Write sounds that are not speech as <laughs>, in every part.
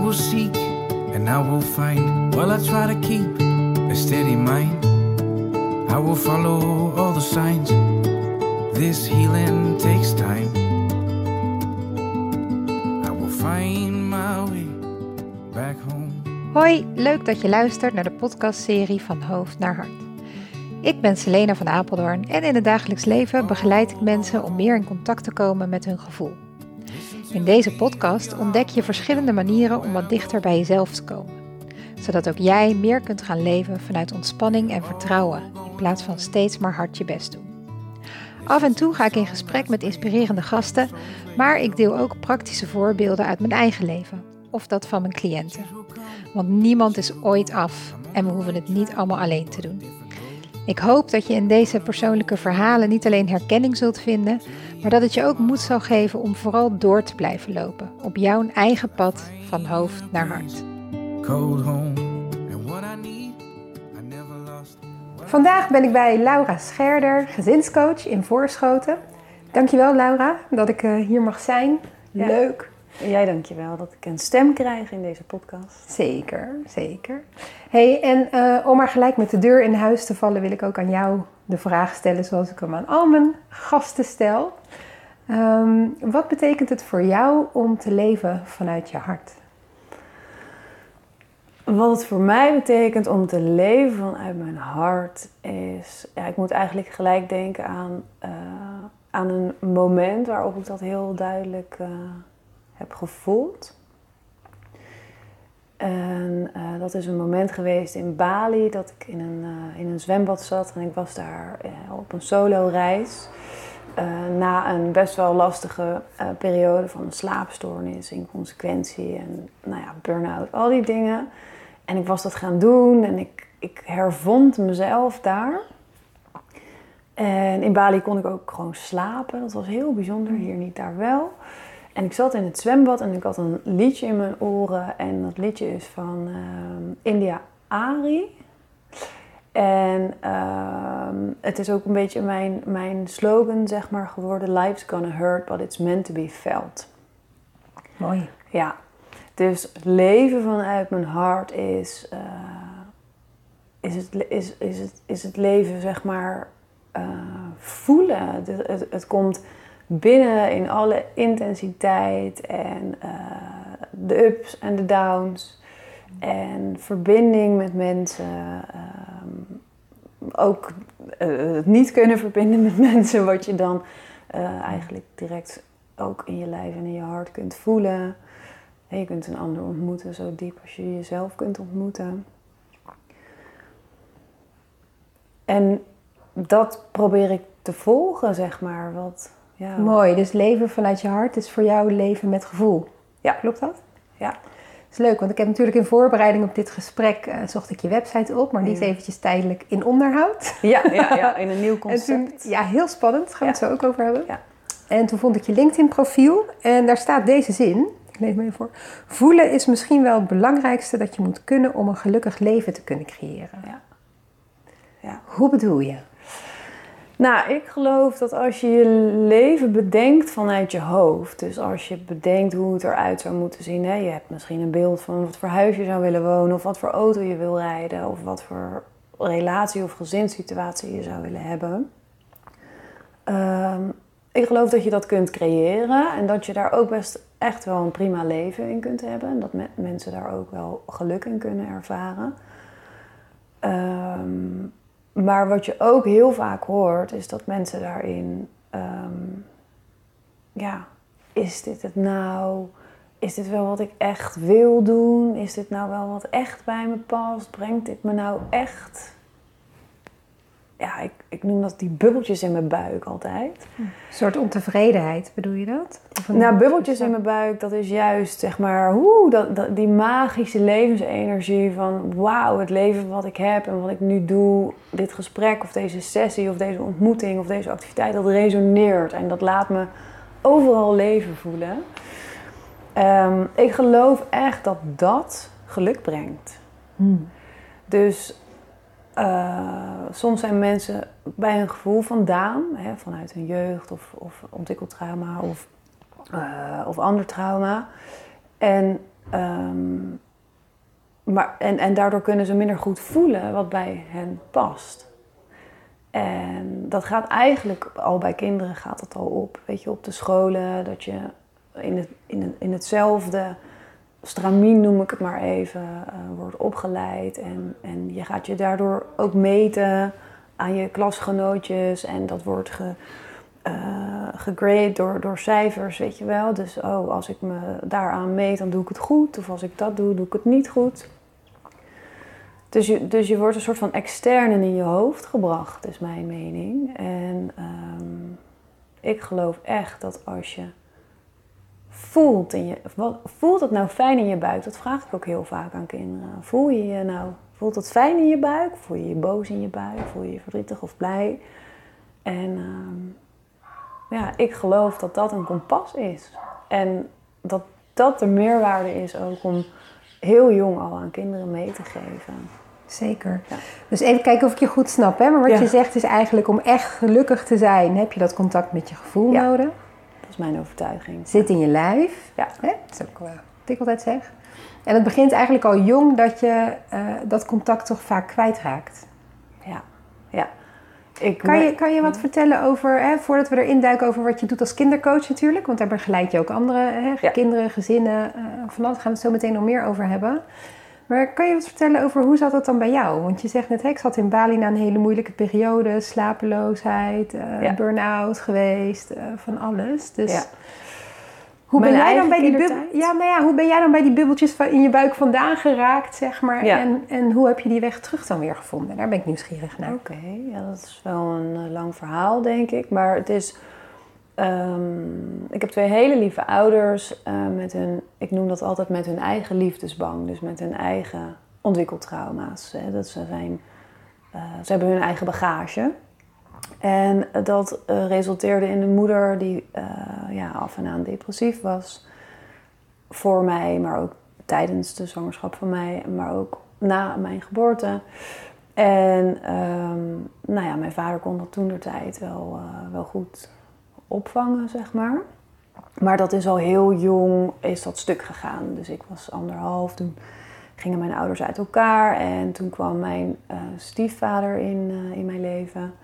will seek and I will find. While I try to keep a steady mind, I will follow all the signs. This healing takes time. I will find my way back home. Hoi, leuk dat je luistert naar de podcastserie van Hoofd naar Hart. Ik ben Selena van Apeldoorn en in het dagelijks leven begeleid ik mensen om meer in contact te komen met hun gevoel. In deze podcast ontdek je verschillende manieren om wat dichter bij jezelf te komen, zodat ook jij meer kunt gaan leven vanuit ontspanning en vertrouwen in plaats van steeds maar hard je best doen. Af en toe ga ik in gesprek met inspirerende gasten, maar ik deel ook praktische voorbeelden uit mijn eigen leven of dat van mijn cliënten. Want niemand is ooit af en we hoeven het niet allemaal alleen te doen. Ik hoop dat je in deze persoonlijke verhalen niet alleen herkenning zult vinden, maar dat het je ook moed zal geven om vooral door te blijven lopen op jouw eigen pad van hoofd naar hart. Vandaag ben ik bij Laura Scherder, gezinscoach in Voorschoten. Dankjewel Laura dat ik eh, hier mag zijn. Ja. Leuk. En jij dankjewel dat ik een stem krijg in deze podcast. Zeker, zeker. Hey, en eh, om maar gelijk met de deur in huis te vallen, wil ik ook aan jou de vraag stellen zoals ik hem aan al mijn gasten stel. Ehm, wat betekent het voor jou om te leven vanuit je hart? Wat het voor mij betekent om te leven vanuit mijn hart is... Ja, ik moet eigenlijk gelijk denken aan, eh, aan een moment waarop ik dat heel duidelijk eh, heb gevoeld. En eh, dat is een moment geweest in Bali dat ik in een, in een zwembad zat en ik was daar op een solo reis. Eh, na een best wel lastige eh, periode van slaapstoornis, inconsequentie en nou ja, burn-out, al die dingen. En ik was dat gaan doen en ik, ik hervond mezelf daar. En in Bali kon ik ook gewoon slapen. Dat was heel bijzonder, hier niet, daar wel. En ik zat in het zwembad en ik had een liedje in mijn oren. En dat liedje is van ehm, India Ari. En ehm, het is ook een beetje mijn, mijn slogan, zeg maar, geworden. Life's gonna hurt, but it's meant to be felt. Mooi. Ja, dus leven vanuit mijn hart is, eh, is, het, is, is, het, is het leven, zeg maar, eh, voelen. Het, het, het komt binnen in alle intensiteit en eh, de ups en de downs. En verbinding met mensen. ehm, ook eh, het niet kunnen verbinden met <laughs> mensen, wat je dan eh, eigenlijk direct ook in je lijf en in je hart kunt voelen. En je kunt een ander ontmoeten zo diep als je jezelf kunt ontmoeten. En dat probeer ik te volgen, zeg maar. Wat, ja, Mooi, dus leven vanuit je hart is voor jou leven met gevoel. Ja. Klopt dat? Ja. Is leuk, want ik heb natuurlijk in voorbereiding op dit gesprek eh, zocht ik je website op, maar die is eventjes tijdelijk in onderhoud. Ja, ja, ja, <laughs> in een nieuw concept. toen, ja, heel spannend, daar gaan we het zo ook over hebben. Ja. En toen vond ik je LinkedIn profiel en daar staat deze zin. Ik lees me even voor. Voelen is misschien wel het belangrijkste dat je moet kunnen om een gelukkig leven te kunnen creëren. Ja. Ja. Hoe bedoel je? Nou, ik geloof dat als je je leven bedenkt vanuit je hoofd, dus als je bedenkt hoe het eruit zou moeten zien, hè, je hebt misschien een beeld van wat voor huis je zou willen wonen, of wat voor auto je wil rijden, of wat voor relatie of gezinssituatie je zou willen hebben. Ehm, ik geloof dat je dat kunt creëren en dat je daar ook best echt wel een prima leven in kunt hebben. En dat me- mensen daar ook wel geluk in kunnen ervaren. Ehm, maar wat je ook heel vaak hoort, is dat mensen daarin. ehm, ja, is dit het nou? Is dit wel wat ik echt wil doen? Is dit nou wel wat echt bij me past? Brengt dit me nou echt? Ja, ik, ik noem dat die bubbeltjes in mijn buik altijd. Een soort ontevredenheid, bedoel je dat? Een- Nou, bubbeltjes in mijn buik, dat is juist zeg maar, hoe, dat, dat, die magische levensenergie van wauw, het leven wat ik heb en wat ik nu doe, dit gesprek of deze sessie of deze ontmoeting of deze activiteit, dat resoneert en dat laat me overal leven voelen. Ehm, ik geloof echt dat dat geluk brengt. Hmm. Dus eh, soms zijn mensen bij een gevoel vandaan, hè, vanuit hun jeugd of, of ontwikkeltrauma of, eh, of ander trauma. En Ehm, maar, en, en daardoor kunnen ze minder goed voelen wat bij hen past. En dat gaat eigenlijk al bij kinderen gaat dat al op. Weet je, op de scholen, dat je in, het, in, in hetzelfde stramien, noem ik het maar even, uh, wordt opgeleid. En, en je gaat je daardoor ook meten aan je klasgenootjes. En dat wordt ge, uh, gegrade door, door cijfers, weet je wel. Dus oh, als ik me daaraan meet, dan doe ik het goed. Of als ik dat doe, doe ik het niet goed. Dus je, dus je wordt een soort van extern in je hoofd gebracht, is mijn mening. En um, ik geloof echt dat als je voelt, in je, wat, voelt het nou fijn in je buik? Dat vraag ik ook heel vaak aan kinderen. Voel je je nou, voelt het fijn in je buik? Voel je je boos in je buik? Voel je je verdrietig of blij? En um, ja, ik geloof dat dat een kompas is. En dat dat de meerwaarde is ook om heel jong al aan kinderen mee te geven. Zeker. Ja. Dus even kijken of ik je goed snap. Hè? Maar wat ja. je zegt is eigenlijk om echt gelukkig te zijn, heb je dat contact met je gevoel ja. nodig. Dat is mijn overtuiging. Zit in je lijf. Ja. Hè? Dat is ook wat ik altijd zeg. En het begint eigenlijk al jong dat je uh, dat contact toch vaak kwijtraakt. Ja, ja. Ik kan, je, kan je wat vertellen over, hè, voordat we erin duiken, over wat je doet als kindercoach natuurlijk? Want daar begeleid je ook andere hè, ja. kinderen, gezinnen. Uh, van dat gaan we het zo meteen nog meer over hebben. Maar kan je wat vertellen over hoe zat dat dan bij jou? Want je zegt net, hè, ik zat in Bali na een hele moeilijke periode. Slapeloosheid, uh, ja. burn-out geweest, uh, van alles. Dus ja. hoe, ben jij dan bij die ja, nou ja, hoe ben jij dan bij die bubbeltjes van in je buik vandaan geraakt, zeg maar? Ja. En, en hoe heb je die weg terug dan weer gevonden? Daar ben ik nieuwsgierig naar. Oké, okay. ja, dat is wel een uh, lang verhaal, denk ik. Maar het is... Um, ik heb twee hele lieve ouders uh, met hun, ik noem dat altijd met hun eigen liefdesbang, dus met hun eigen ontwikkeltrauma's. Hè. Dat ze, zijn, uh, ze hebben hun eigen bagage. En dat uh, resulteerde in een moeder die ja, af en aan depressief was. Voor mij, maar ook tijdens de zwangerschap van mij, maar ook na mijn geboorte. En um, nou ja, mijn vader kon dat toen de tijd wel, wel goed opvangen, zeg maar. Maar dat is al heel jong, is dat stuk gegaan. Dus ik was anderhalf, toen gingen mijn ouders uit elkaar. En toen kwam mijn uh, stiefvader in, uh, in mijn leven.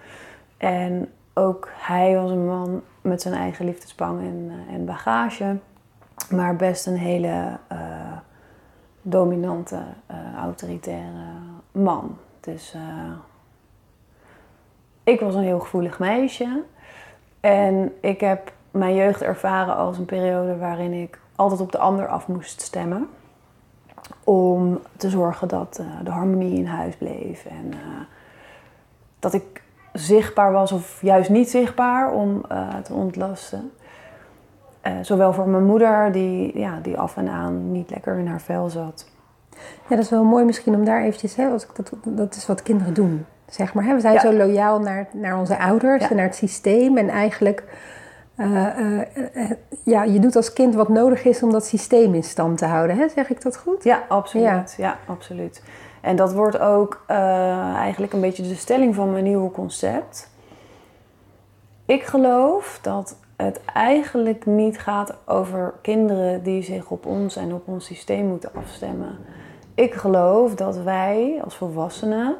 En ook hij was een man met zijn eigen liefdesbang en, uh, en bagage. Maar best een hele dominante, autoritaire man. Dus ik was een heel gevoelig meisje. En ik heb mijn jeugd ervaren als een periode waarin ik altijd op de ander af moest stemmen. Om te zorgen dat uh, de harmonie in huis bleef. En uh, dat ik zichtbaar was of juist niet zichtbaar om uh, te ontlasten. zowel voor mijn moeder, die, ja, die af en aan niet lekker in haar vel zat. Ja, dat is wel mooi misschien om daar eventjes... Hè, als ik dat, dat is wat kinderen doen zeg maar. Hè? We zijn ja. zo loyaal naar, naar onze ouders ja. en naar het systeem. En eigenlijk, uh, uh, uh, ja, je doet als kind wat nodig is om dat systeem in stand te houden. Hè? Zeg ik dat goed? Ja, absoluut. Ja, ja absoluut. En dat wordt ook eigenlijk een beetje de stelling van mijn nieuwe concept. Ik geloof dat het eigenlijk niet gaat over kinderen die zich op ons en op ons systeem moeten afstemmen. Ik geloof dat wij als volwassenen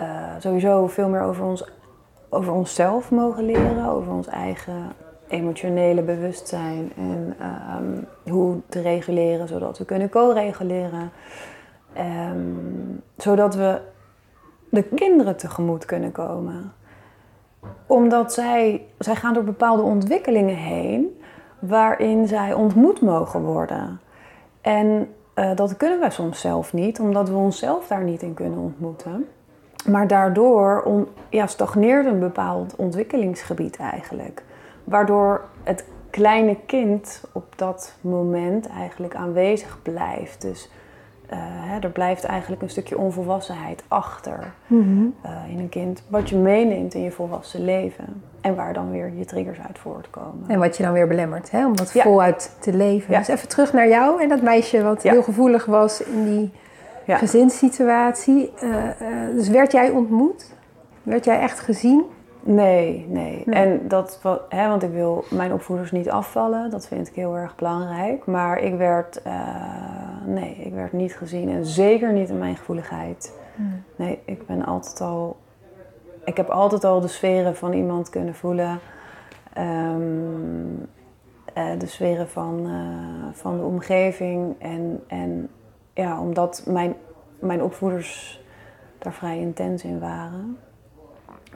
uh, sowieso veel meer over, ons, over onszelf mogen leren, over ons eigen emotionele bewustzijn en um, hoe te reguleren zodat we kunnen co-reguleren. Um, zodat we de kinderen tegemoet kunnen komen. Omdat zij, zij gaan door bepaalde ontwikkelingen heen waarin zij ontmoet mogen worden. En uh, dat kunnen wij soms zelf niet, omdat we onszelf daar niet in kunnen ontmoeten. Maar daardoor on, ja, stagneert een bepaald ontwikkelingsgebied eigenlijk. Waardoor het kleine kind op dat moment eigenlijk aanwezig blijft. Dus uh, hè, er blijft eigenlijk een stukje onvolwassenheid achter mm-hmm. uh, in een kind. Wat je meeneemt in je volwassen leven. En waar dan weer je triggers uit voortkomen. En wat je dan weer belemmert, hè? om dat ja. voluit te leven. Ja. Dus even terug naar jou en dat meisje wat ja. heel gevoelig was in die ja. gezinssituatie. Uh, uh, dus werd jij ontmoet? Werd jij echt gezien? Nee, nee. nee. En dat, hè, want ik wil mijn opvoeders niet afvallen. Dat vind ik heel erg belangrijk. Maar ik werd uh, nee, ik werd niet gezien. En zeker niet in mijn gevoeligheid. Hmm. Nee, ik ben altijd al... Ik heb altijd al de sferen van iemand kunnen voelen. Ehm, eh, de sferen van, eh, van de omgeving. En, en ja, omdat mijn, mijn opvoeders daar vrij intens in waren,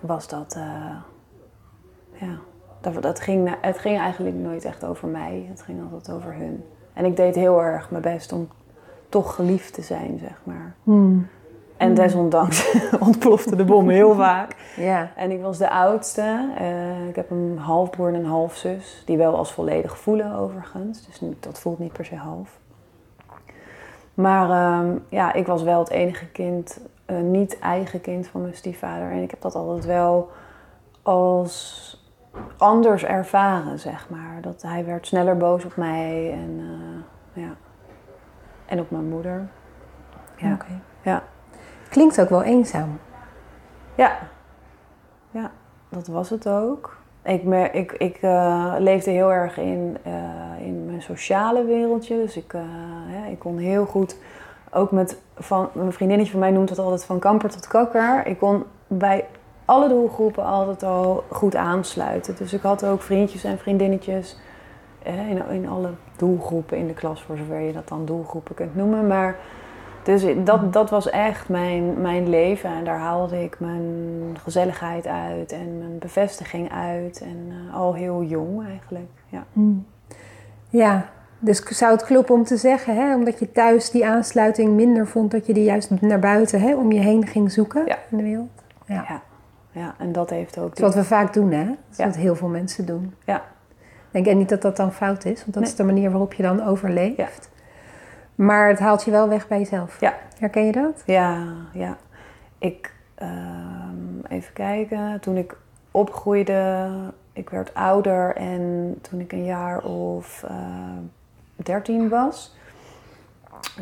was dat... eh, ja, dat, dat ging, het ging eigenlijk nooit echt over mij. Het ging altijd over hun. En ik deed heel erg mijn best om toch geliefd te zijn, zeg maar. Hmm. En desondanks <laughs> ontplofte de bom heel vaak. Ja. En ik was de oudste. Eh, ik heb een halfbroer en een halfzus. Die wel als volledig voelen overigens. Dus dat voelt niet per se half. Maar ehm, ja, ik was wel het enige kind, eh, niet eigen kind van mijn stiefvader. En ik heb dat altijd wel als anders ervaren, zeg maar. Dat hij werd sneller boos op mij en, eh, ja. en op mijn moeder. Ja. Oké. Ja. Klinkt ook wel eenzaam. Ja, ja dat was het ook. Ik, ik, ik eh, leefde heel erg in, eh, in mijn sociale wereldje. Dus ik, eh, ik kon heel goed, ook met van, mijn vriendinnetje van mij noemt het altijd van kamper tot kakker. Ik kon bij alle doelgroepen altijd al goed aansluiten. Dus ik had ook vriendjes en vriendinnetjes in, in alle doelgroepen in de klas, voor zover je dat dan doelgroepen kunt noemen. Maar dus dat, dat was echt mijn, mijn leven en daar haalde ik mijn gezelligheid uit en mijn bevestiging uit. En eh, al heel jong eigenlijk. Ja. Hmm. Ja, dus zou het kloppen om te zeggen, hè, omdat je thuis die aansluiting minder vond, dat je die juist naar buiten hè, om je heen ging zoeken Ja. in de wereld? Ja. Ja. ja, en dat heeft ook. Dat is wat we vaak doen, hè? Dat is Ja. wat heel veel mensen doen. Ja. Ik denk niet dat dat dan fout is, want dat Nee. is de manier waarop je dan overleeft. Maar het haalt je wel weg bij jezelf. Ja. Herken je dat? Ja, ja. Ik, ehm, even kijken, toen ik opgroeide, ik werd ouder en toen ik een jaar of eh 13 was,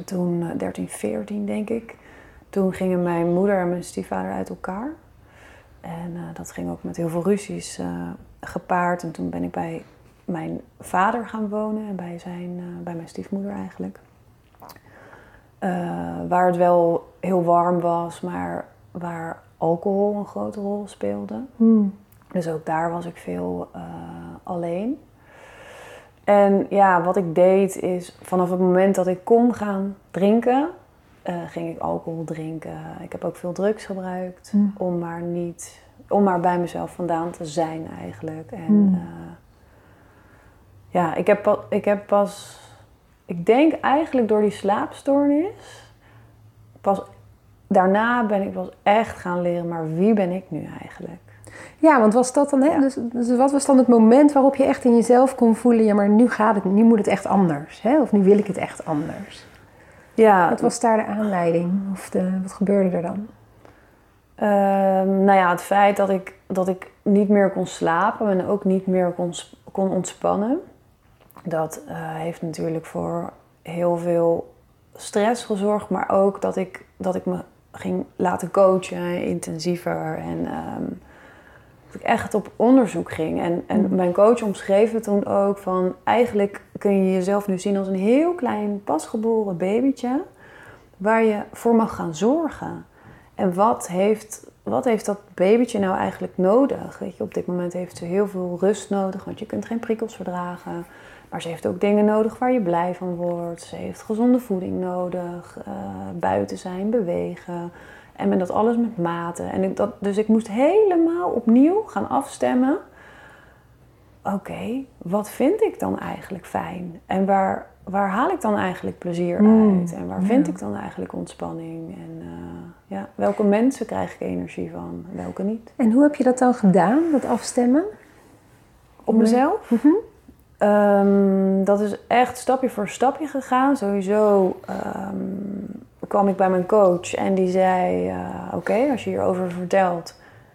toen eh, 13, 14 denk ik, toen gingen mijn moeder en mijn stiefvader uit elkaar. En eh, dat ging ook met heel veel ruzies gepaard. En toen ben ik bij mijn vader gaan wonen en bij, zijn, bij mijn stiefmoeder eigenlijk. Eh, waar het wel heel warm was, maar waar alcohol een grote rol speelde. Hmm. Dus ook daar was ik veel eh, alleen. En ja, wat ik deed is vanaf het moment dat ik kon gaan drinken, eh, ging ik alcohol drinken. Ik heb ook veel drugs gebruikt Hmm. om maar niet, om maar bij mezelf vandaan te zijn eigenlijk. En Hmm. ja, ik heb, ik heb pas, ik denk eigenlijk door die slaapstoornis, pas daarna ben ik pas echt gaan leren, maar wie ben ik nu eigenlijk? Ja, want was dat dan, hè? Ja. Dus, dus wat was dan het moment waarop je echt in jezelf kon voelen, ja, maar nu gaat het, nu moet het echt anders, hè? Of nu wil ik het echt anders. Ja, Wat was daar de aanleiding? Of de, wat gebeurde er dan? Ehm, nou ja, het feit dat ik, dat ik niet meer kon slapen en ook niet meer kon, kon ontspannen, dat eh, heeft natuurlijk voor heel veel stress gezorgd, maar ook dat ik, dat ik me ging laten coachen, intensiever en ehm, dat ik echt op onderzoek ging. En, en Mm. mijn coach omschreef het toen ook van eigenlijk kun je jezelf nu zien als een heel klein pasgeboren babytje waar je voor mag gaan zorgen. En wat heeft, wat heeft dat babytje nou eigenlijk nodig? Weet je, op dit moment heeft ze heel veel rust nodig, want je kunt geen prikkels verdragen. Maar ze heeft ook dingen nodig waar je blij van wordt. Ze heeft gezonde voeding nodig, eh, buiten zijn, bewegen. En met dat alles met mate. En ik, dat, dus ik moest helemaal opnieuw gaan afstemmen. Oké, wat vind ik dan eigenlijk fijn? En waar, waar haal ik dan eigenlijk plezier Mm, uit? En waar vind ja. ik dan eigenlijk ontspanning? En eh, ja, welke mensen krijg ik energie van? Welke niet? En hoe heb je dat dan gedaan, dat afstemmen? Op mezelf? Mhm. Ehm, dat is echt stapje voor stapje gegaan. Sowieso ehm, kwam ik bij mijn coach en die zei: eh, Oké, als je hierover vertelt,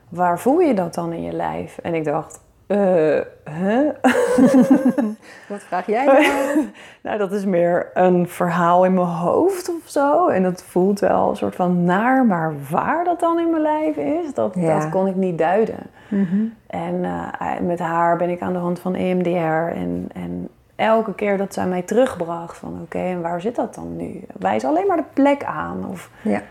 waar voel je dat dan in je lijf? En ik dacht: eh, huh? <laughs> Wat vraag jij nou? <laughs> nou, dat is meer een verhaal in mijn hoofd of zo. En dat voelt wel een soort van naar, maar waar dat dan in mijn lijf is, dat, Ja. dat kon ik niet duiden. Mhm. En eh, met haar ben ik aan de hand van EMDR en, en elke keer dat zij mij terugbracht van oké, en waar zit dat dan nu? Wijs alleen maar de plek aan. Of, Ja.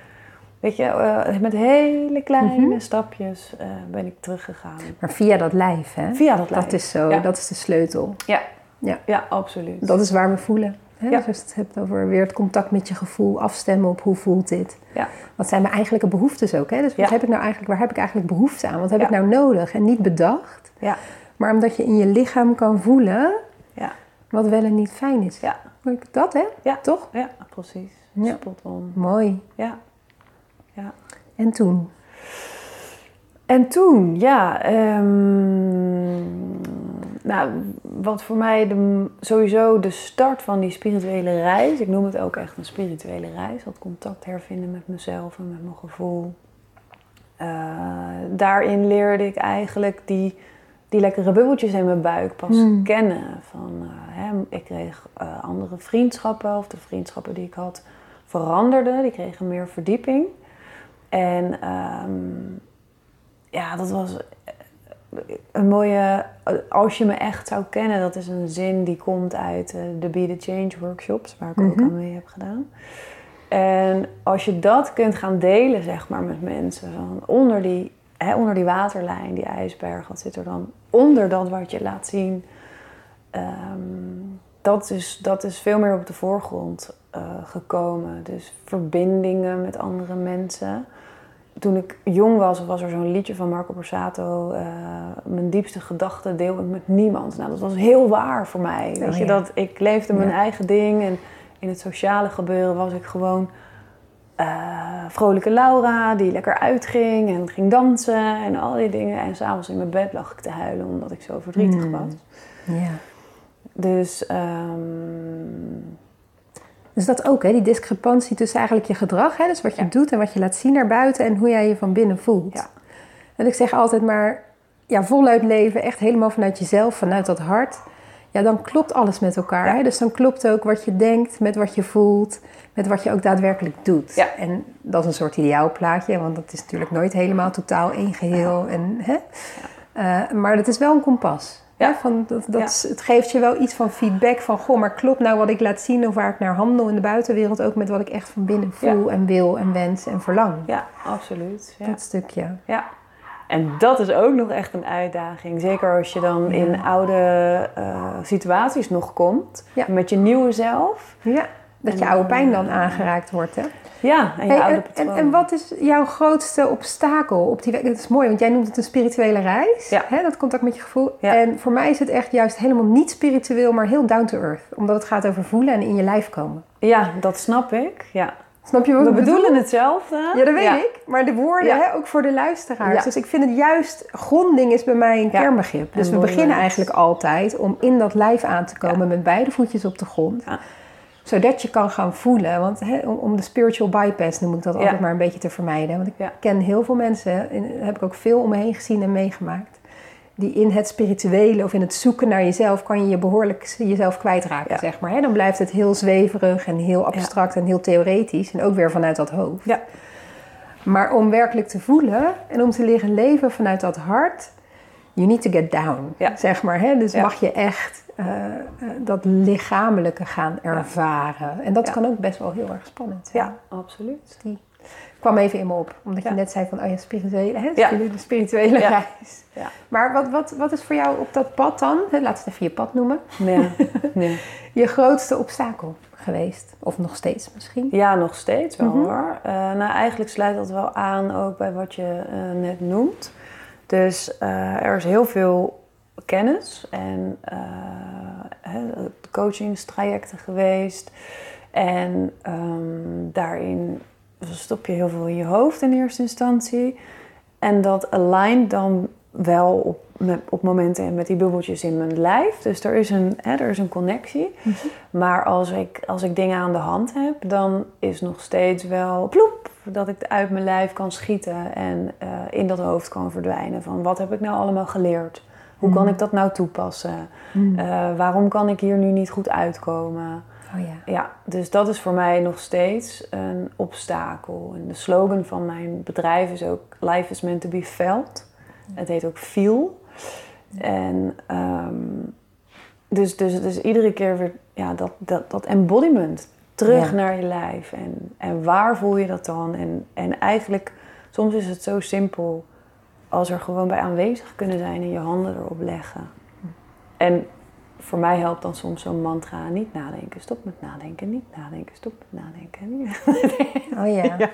Weet je, eh, met hele kleine Mhm. stapjes eh, ben ik teruggegaan. Maar via dat lijf, hè? Via dat lijf. Dat is zo, Ja. dat is de sleutel. Ja. Ja. ja, absoluut. Dat is waar we voelen. Hè? Ja. Dus als het hebt over weer het contact met je gevoel, afstemmen op hoe voelt dit. Ja. Wat zijn mijn eigenlijke behoeftes ook? Hè? Dus wat Ja. heb ik nou eigenlijk, waar heb ik eigenlijk behoefte aan? Wat heb ik nou nodig? En niet bedacht, Ja, maar omdat je in je lichaam kan voelen ja, wat wel en niet fijn is. ja, Dat hè? Ja. Toch? ja, precies. Ja. Spot on. Mooi. Ja, ja. En toen? En toen, ja, ehm, nou, wat voor mij de, sowieso de start van die spirituele reis, ik noem het ook echt een spirituele reis, dat contact hervinden met mezelf en met mijn gevoel. Eh, daarin leerde ik eigenlijk die, die lekkere bubbeltjes in mijn buik pas Hmm. kennen. Van, eh, hè, ik kreeg eh, andere vriendschappen, of de vriendschappen die ik had veranderden, die kregen meer verdieping. En ehm, ja, dat was een mooie. Als je me echt zou kennen, dat is een zin die komt uit eh, de Be the Change workshops, waar ik ook Mhm. aan mee heb gedaan. En als je dat kunt gaan delen, zeg maar, met mensen, van onder die, hè, onder die waterlijn, die ijsberg, wat zit er dan onder dat wat je laat zien? Ehm, dat, is, dat is veel meer op de voorgrond eh, gekomen. Dus verbindingen met andere mensen toen ik jong was, was er zo'n liedje van Marco Borsato. eh, mijn diepste gedachten deel ik met niemand. Nou, dat was heel waar voor mij. Weet Oh, je, ja. dat ik leefde mijn Ja. eigen ding. En in het sociale gebeuren was ik gewoon eh, vrolijke Laura, die lekker uitging en ging dansen en al die dingen. En s'avonds in mijn bed lag ik te huilen omdat ik zo verdrietig Hmm. was. Ja. Dus ehm, Dus dat ook, hè? die discrepantie tussen eigenlijk je gedrag, hè? dus wat je Ja. doet en wat je laat zien naar buiten en hoe jij je van binnen voelt. Ja. En ik zeg altijd maar, ja, voluit leven, echt helemaal vanuit jezelf, vanuit dat hart. Ja, dan klopt alles met elkaar. Ja. Hè? Dus dan klopt ook wat je denkt met wat je voelt, met wat je ook daadwerkelijk doet. Ja. En dat is een soort ideaalplaatje, want dat is natuurlijk nooit helemaal totaal één geheel. En, hè? Eh, maar dat is wel een kompas. Ja. Van, dat, dat Ja. het geeft je wel iets van feedback van, goh, maar klopt nou wat ik laat zien of waar ik naar handel in de buitenwereld ook met wat ik echt van binnen voel en wil en wens en verlang. ja, absoluut. Ja. Dat stukje. Ja. En dat is ook nog echt een uitdaging. Zeker als je dan in oude eh, situaties nog komt. Ja. Met je nieuwe zelf. Ja, dat En je oude pijn dan aangeraakt wordt. Hè? Ja, en je Hey, oude en, en, wat is jouw grootste obstakel op die weg? Dat is mooi, want jij noemt het een spirituele reis. Ja. Hè, dat contact met je gevoel. Ja. En voor mij is het echt juist helemaal niet spiritueel, maar heel down to earth. Omdat het gaat over voelen en in je lijf komen. Ja, dat snap ik. Ja. Snap je wat We ik bedoel? bedoelen hetzelfde. Ja, dat weet ik. Maar de woorden, Ja. hè, ook voor de luisteraars. Ja. Dus ik vind het juist, gronding is bij mij een kernbegrip. Dus En we beginnen eigenlijk altijd om in dat lijf aan te komen met beide voetjes op de grond. Zodat je kan gaan voelen. Want om, de spiritual bypass noem ik dat altijd maar een beetje te vermijden. Want ik ken heel veel mensen, en heb ik ook veel om me heen gezien en meegemaakt. Die in het spirituele of in het zoeken naar jezelf kan je je behoorlijk jezelf kwijtraken, zeg maar. Dan blijft het heel zweverig en heel abstract en heel theoretisch. En ook weer vanuit dat hoofd. Ja. Maar om werkelijk te voelen en om te leren leven vanuit dat hart, you need to get down, Ja. zeg maar. Hè? Dus Ja. mag je echt eh, eh, dat lichamelijke gaan ervaren. En dat kan ook best wel heel erg spannend zijn. Ja, absoluut. Die kwam even in me op, omdat je net zei van, oh ja, spirituele, hè? Ja. de spirituele reis. Ja. Maar wat, wat, wat is voor jou op dat pad dan, hè, laat het even je pad noemen. Nee. <laughs> je grootste obstakel geweest? Of nog steeds misschien? Ja, nog steeds wel Mhm. hoor. Eh, nou, eigenlijk sluit dat wel aan ook bij wat je net noemt. Dus eh, er is heel veel kennis en hè, coachingstrajecten geweest. En ehm, daarin stop je heel veel in je hoofd in eerste instantie. En dat alignt dan wel op, met, op momenten met die bubbeltjes in mijn lijf. Dus er is een, hè, er is een connectie. Maar als ik, als ik dingen aan de hand heb, dan is nog steeds wel ploep, dat ik uit mijn lijf kan schieten en eh, in dat hoofd kan verdwijnen. Van wat heb ik nou allemaal geleerd? Hoe kan ik dat nou toepassen? Eh, waarom kan ik hier nu niet goed uitkomen? Oh ja. Ja, dus dat is voor mij nog steeds een obstakel. En de slogan van mijn bedrijf is ook Life is meant to be felt. Het heet ook Feel. En ehm, dus, dus, dus iedere keer weer ja, dat, dat, dat embodiment. Terug Ja. naar je lijf. En, en waar voel je dat dan? En, en eigenlijk, soms is het zo simpel als er gewoon bij aanwezig kunnen zijn en je handen erop leggen. En voor mij helpt dan soms zo'n mantra: niet nadenken, stop met nadenken, niet nadenken, stop met nadenken. <laughs> Oh ja. Ja.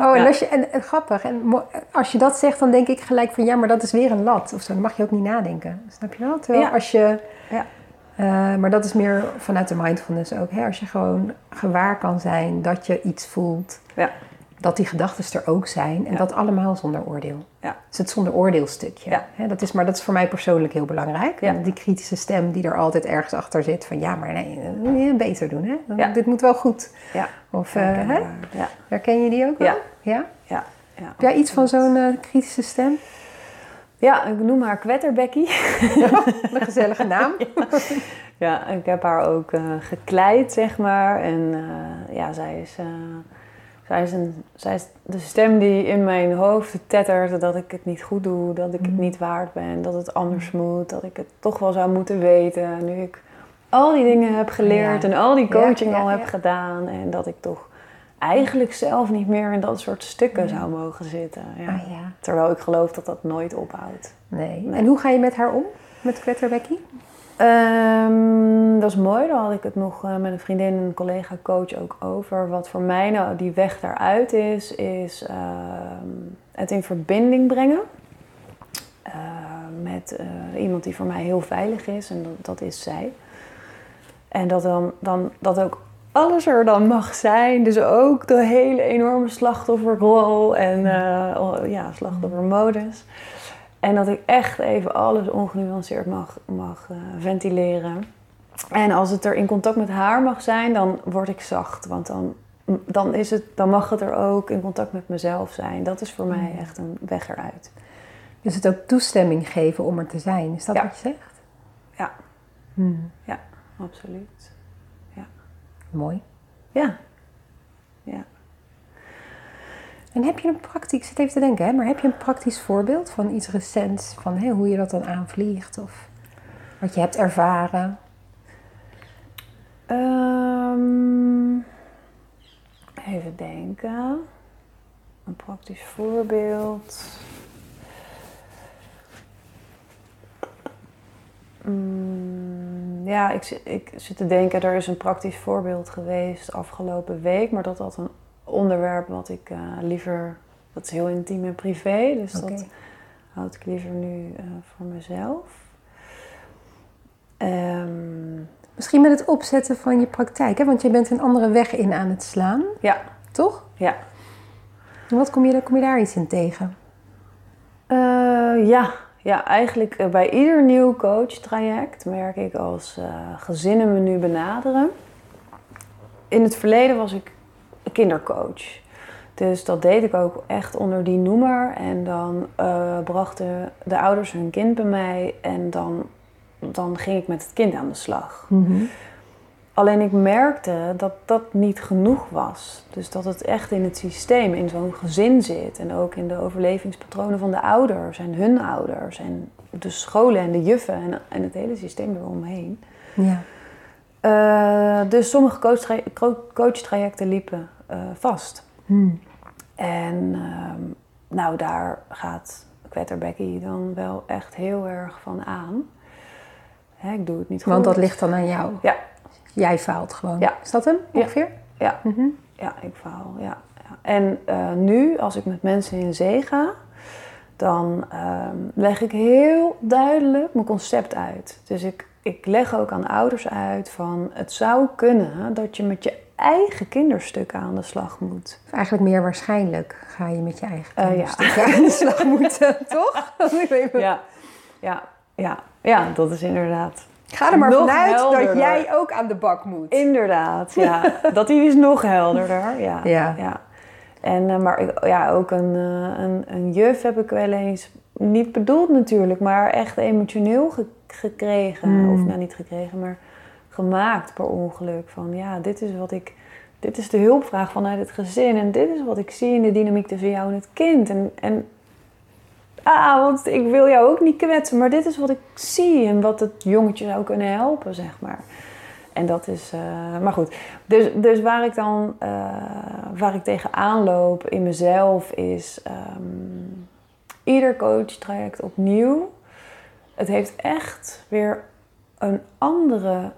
Oh, en, Ja. als je, en, en grappig. En als je dat zegt, dan denk ik gelijk van ja, maar dat is weer een lat. Of zo, dan mag je ook niet nadenken. Snap je wel? Terwijl Ja. als je. Ja. eh, maar dat is meer vanuit de mindfulness ook. Hè? Als je gewoon gewaar kan zijn dat je iets voelt. Ja. Dat die gedachten er ook zijn. En Ja. dat allemaal zonder oordeel. Ja. Dus het zonder oordeelstukje. Ja. Hè, dat is, maar dat is voor mij persoonlijk heel belangrijk. Ja. Die kritische stem die er altijd ergens achter zit. Van ja, maar nee, dat moet je beter doen. Hè? Dit moet wel goed. Ja. Of eh, hè? ja, herken je die ook wel? Ja. Ja? ja, ja. Heb jij iets van zo'n eh, kritische stem? Ja, ik noem haar Kwetterbekkie. <laughs> Een gezellige naam. <laughs> Ja, ik heb haar ook eh, gekleid, zeg maar. En ja, zij is, zij, is een, zij is de stem die in mijn hoofd tettert dat ik het niet goed doe, dat ik het Mhm. niet waard ben, dat het anders moet, dat ik het toch wel zou moeten weten. Nu ik al die dingen heb geleerd Ja. en al die coaching ja, al heb gedaan en dat ik toch eigenlijk zelf niet meer in dat soort stukken Ja. zou mogen zitten. Ja. Ah. Terwijl ik geloof dat dat nooit ophoudt. Nee. Nee. En hoe ga je met haar om? Met Kwetterbekkie? Ehm, dat is mooi. Daar had ik het nog eh, met een vriendin en een collega coach ook over. Wat voor mij nou die weg daaruit is, is ehm, het in verbinding brengen. eh, met eh, iemand die voor mij heel veilig is. En dat, dat is zij. En dat, dan, dan, dat ook alles er dan mag zijn. Dus ook de hele enorme slachtofferrol en ja, slachtoffermodus. En dat ik echt even alles ongenuanceerd mag, mag eh, ventileren. En als het er in contact met haar mag zijn, dan word ik zacht. Want dan, dan, is het, dan mag het er ook in contact met mezelf zijn. Dat is voor mij echt een weg eruit. Dus het ook toestemming geven om er te zijn. Is dat Ja. wat je zegt? Ja. Hmm. Absoluut. Mooi. Ja. Ja. Heb je een praktisch, ik zit even te denken, hè, maar heb je een praktisch voorbeeld van iets recents, van hoe je dat dan aanvliegt of wat je hebt ervaren? Ehm, even denken. Een praktisch voorbeeld. Mm, ja, ik, ik zit te denken, er is een praktisch voorbeeld geweest afgelopen week, maar dat had een onderwerp wat ik eh, liever, dat is heel intiem en privé, dus dat houd ik liever nu eh, voor mezelf. Ehm, Misschien met het opzetten van je praktijk, hè? want je bent een andere weg in aan het slaan, ja, toch? ja. En wat kom je, daar- kom je daar iets in tegen? Eh, ja. ja, eigenlijk bij ieder nieuw coachtraject merk ik als gezinnen me nu benaderen. In het verleden was ik kindercoach. Dus dat deed ik ook echt onder die noemer. En dan eh, brachten de ouders hun kind bij mij en dan, dan ging ik met het kind aan de slag. Alleen ik merkte dat dat niet genoeg was. Dus dat het echt in het systeem, in zo'n gezin zit. En ook in de overlevingspatronen van de ouders en hun ouders. En de scholen en de juffen en, en het hele systeem eromheen. Ja. Eh, dus sommige coachtra- co- coachtrajecten liepen eh, vast. Hmm. En ehm, nou, daar gaat Kwetterbecky dan wel echt heel erg van aan. Hè, ik doe het niet goed. Want dat ligt dan aan jou. Ja. Jij faalt gewoon. Ja. Is dat hem Ja. ongeveer? Ja, Mhm. Ja, ik faal. Ja, ja. En eh, nu, als ik met mensen in zee ga, dan ehm, leg ik heel duidelijk mijn concept uit. Dus ik, ik leg ook aan ouders uit van het zou kunnen dat je met je eigen kinderstukken aan de slag moet. Of eigenlijk meer waarschijnlijk ga je met je eigen Eh, ja. kinderstukken <laughs> aan de slag moeten, <laughs> toch? Ja, ja, ja, ja, dat is inderdaad. Ga er maar Nog vanuit dat jij ook aan de bak moet. Inderdaad, ja. <laughs> dat die is nog helderder. Ja. Ja. ja. En, eh, maar ik- ja, ook een, eh, een, een juf heb ik wel eens, niet bedoeld natuurlijk, maar echt emotioneel ge- gekregen. Hmm. Of nou niet gekregen, maar gemaakt per ongeluk. Van ja, dit is wat ik, dit is de hulpvraag vanuit het gezin. En dit is wat ik zie in de dynamiek tussen jou en het kind. En, en ah, want ik wil jou ook niet kwetsen, maar dit is wat ik zie en wat het jongetje zou kunnen helpen, zeg maar. En dat is, uh, maar goed. Dus, dus waar ik dan, uh, waar ik tegenaan loop in mezelf is um, ieder coachtraject opnieuw. Het heeft echt weer een andere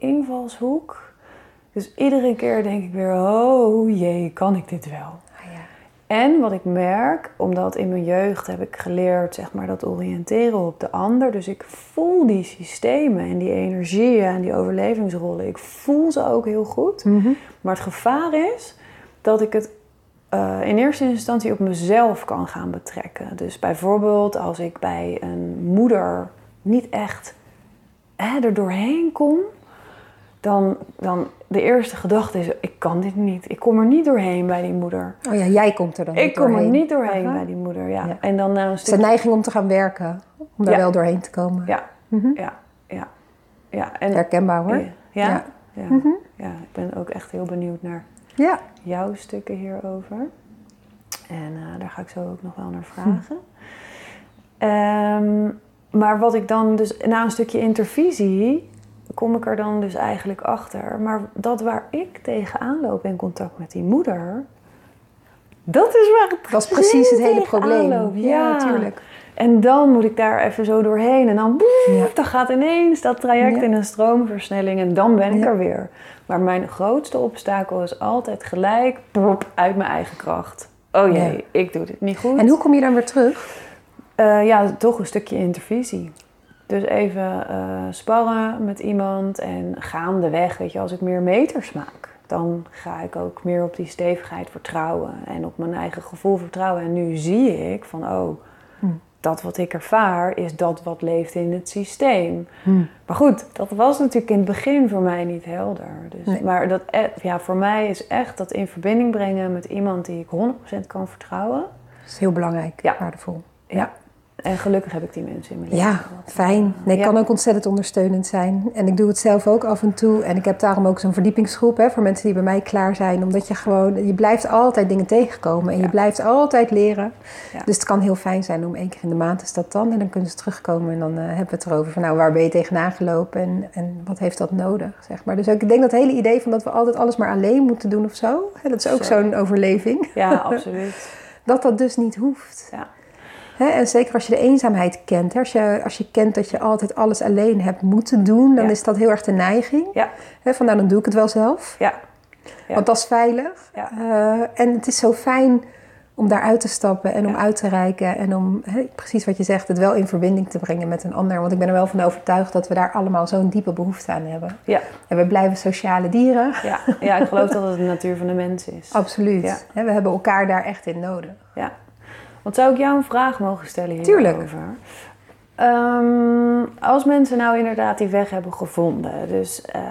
invalshoek. Dus iedere keer denk ik weer, oh jee, kan ik dit wel? En wat ik merk, omdat in mijn jeugd heb ik geleerd, zeg maar, dat oriënteren op de ander. Dus ik voel die systemen en die energieën en die overlevingsrollen. Ik voel ze ook heel goed. Mhm. Maar het gevaar is dat ik het uh, in eerste instantie op mezelf kan gaan betrekken. Dus bijvoorbeeld als ik bij een moeder niet echt hè, er doorheen kom, dan, dan de eerste gedachte is: ik kan dit niet. Ik kom er niet doorheen bij die moeder. Oh ja, jij komt er dan ik kom er niet doorheen bij die moeder, ja. En dan na een stukje... Het is een neiging om te gaan werken, om daar wel doorheen te komen. Ja, Mhm. ja, ja. ja. En, Herkenbaar hoor. Ja, ja. ja. Mhm. ja. ik ben ook echt heel benieuwd naar Ja. jouw stukken hierover. En eh, daar ga ik zo ook nog wel naar vragen. Ehm, maar wat ik dan dus na een stukje intervisie kom ik er dan dus eigenlijk achter. Maar dat waar ik tegenaan loop in contact met die moeder, dat is waar het Dat is precies het hele probleem. Ja, tuurlijk. En dan moet ik daar even zo doorheen. En dan, boef, Ja. dan gaat ineens dat traject Ja. in een stroomversnelling. En dan ben ik er weer. Maar mijn grootste obstakel is altijd gelijk pop, uit mijn eigen kracht. Oh jee, ik doe dit niet goed. En hoe kom je dan weer terug? Eh, ja, toch een stukje intervisie. Dus even eh, sparren met iemand en gaandeweg, weet je, als ik meer meters maak, dan ga ik ook meer op die stevigheid vertrouwen en op mijn eigen gevoel vertrouwen. En nu zie ik van, oh, Hm. dat wat ik ervaar is dat wat leeft in het systeem. Hm. Maar goed, dat was natuurlijk in het begin voor mij niet helder. Dus, Nee. Maar dat, e- ja, voor mij is echt dat in verbinding brengen met iemand die ik 100% kan vertrouwen. Dat is heel belangrijk, Ja. waardevol. Ja. En gelukkig heb ik die mensen in mijn leven. Ja, fijn. Nee, het Ja. kan ook ontzettend ondersteunend zijn. En ik doe het zelf ook af en toe. En ik heb daarom ook zo'n verdiepingsgroep hè, voor mensen die bij mij klaar zijn. Omdat je gewoon, je blijft altijd dingen tegenkomen. En Ja. je blijft altijd leren. Ja. Dus het kan heel fijn zijn om één keer in de maand is dat dan. En dan kunnen ze terugkomen en dan eh, hebben we het erover van nou, waar ben je tegenaan gelopen en, en wat heeft dat nodig, zeg maar. Dus ook, ik denk dat hele idee van dat we altijd alles maar alleen moeten doen of zo. Hè, dat is ook Zo. zo'n overleving. Ja, <laughs> absoluut. Dat dat dus niet hoeft. Ja. Hè, en zeker als je de eenzaamheid kent. Hè, als, je, als je kent dat je altijd alles alleen hebt moeten doen, dan Ja. is dat heel erg de neiging. Ja. Hè, van nou, dan doe ik het wel zelf. Ja. Ja. Want dat is veilig. Ja. Eh, en het is zo fijn om daaruit te stappen en om uit te reiken. En om, hè, precies wat je zegt, het wel in verbinding te brengen met een ander. Want ik ben er wel van overtuigd dat we daar allemaal zo'n diepe behoefte aan hebben. Ja. En we blijven sociale dieren. Ja. ja, ik geloof dat het de natuur van de mens is. <laughs> Absoluut. Ja. We hebben elkaar daar echt in nodig. Ja. Want zou ik jou een vraag mogen stellen hierover? Tuurlijk. Ehm, als mensen nou inderdaad die weg hebben gevonden, dus eh,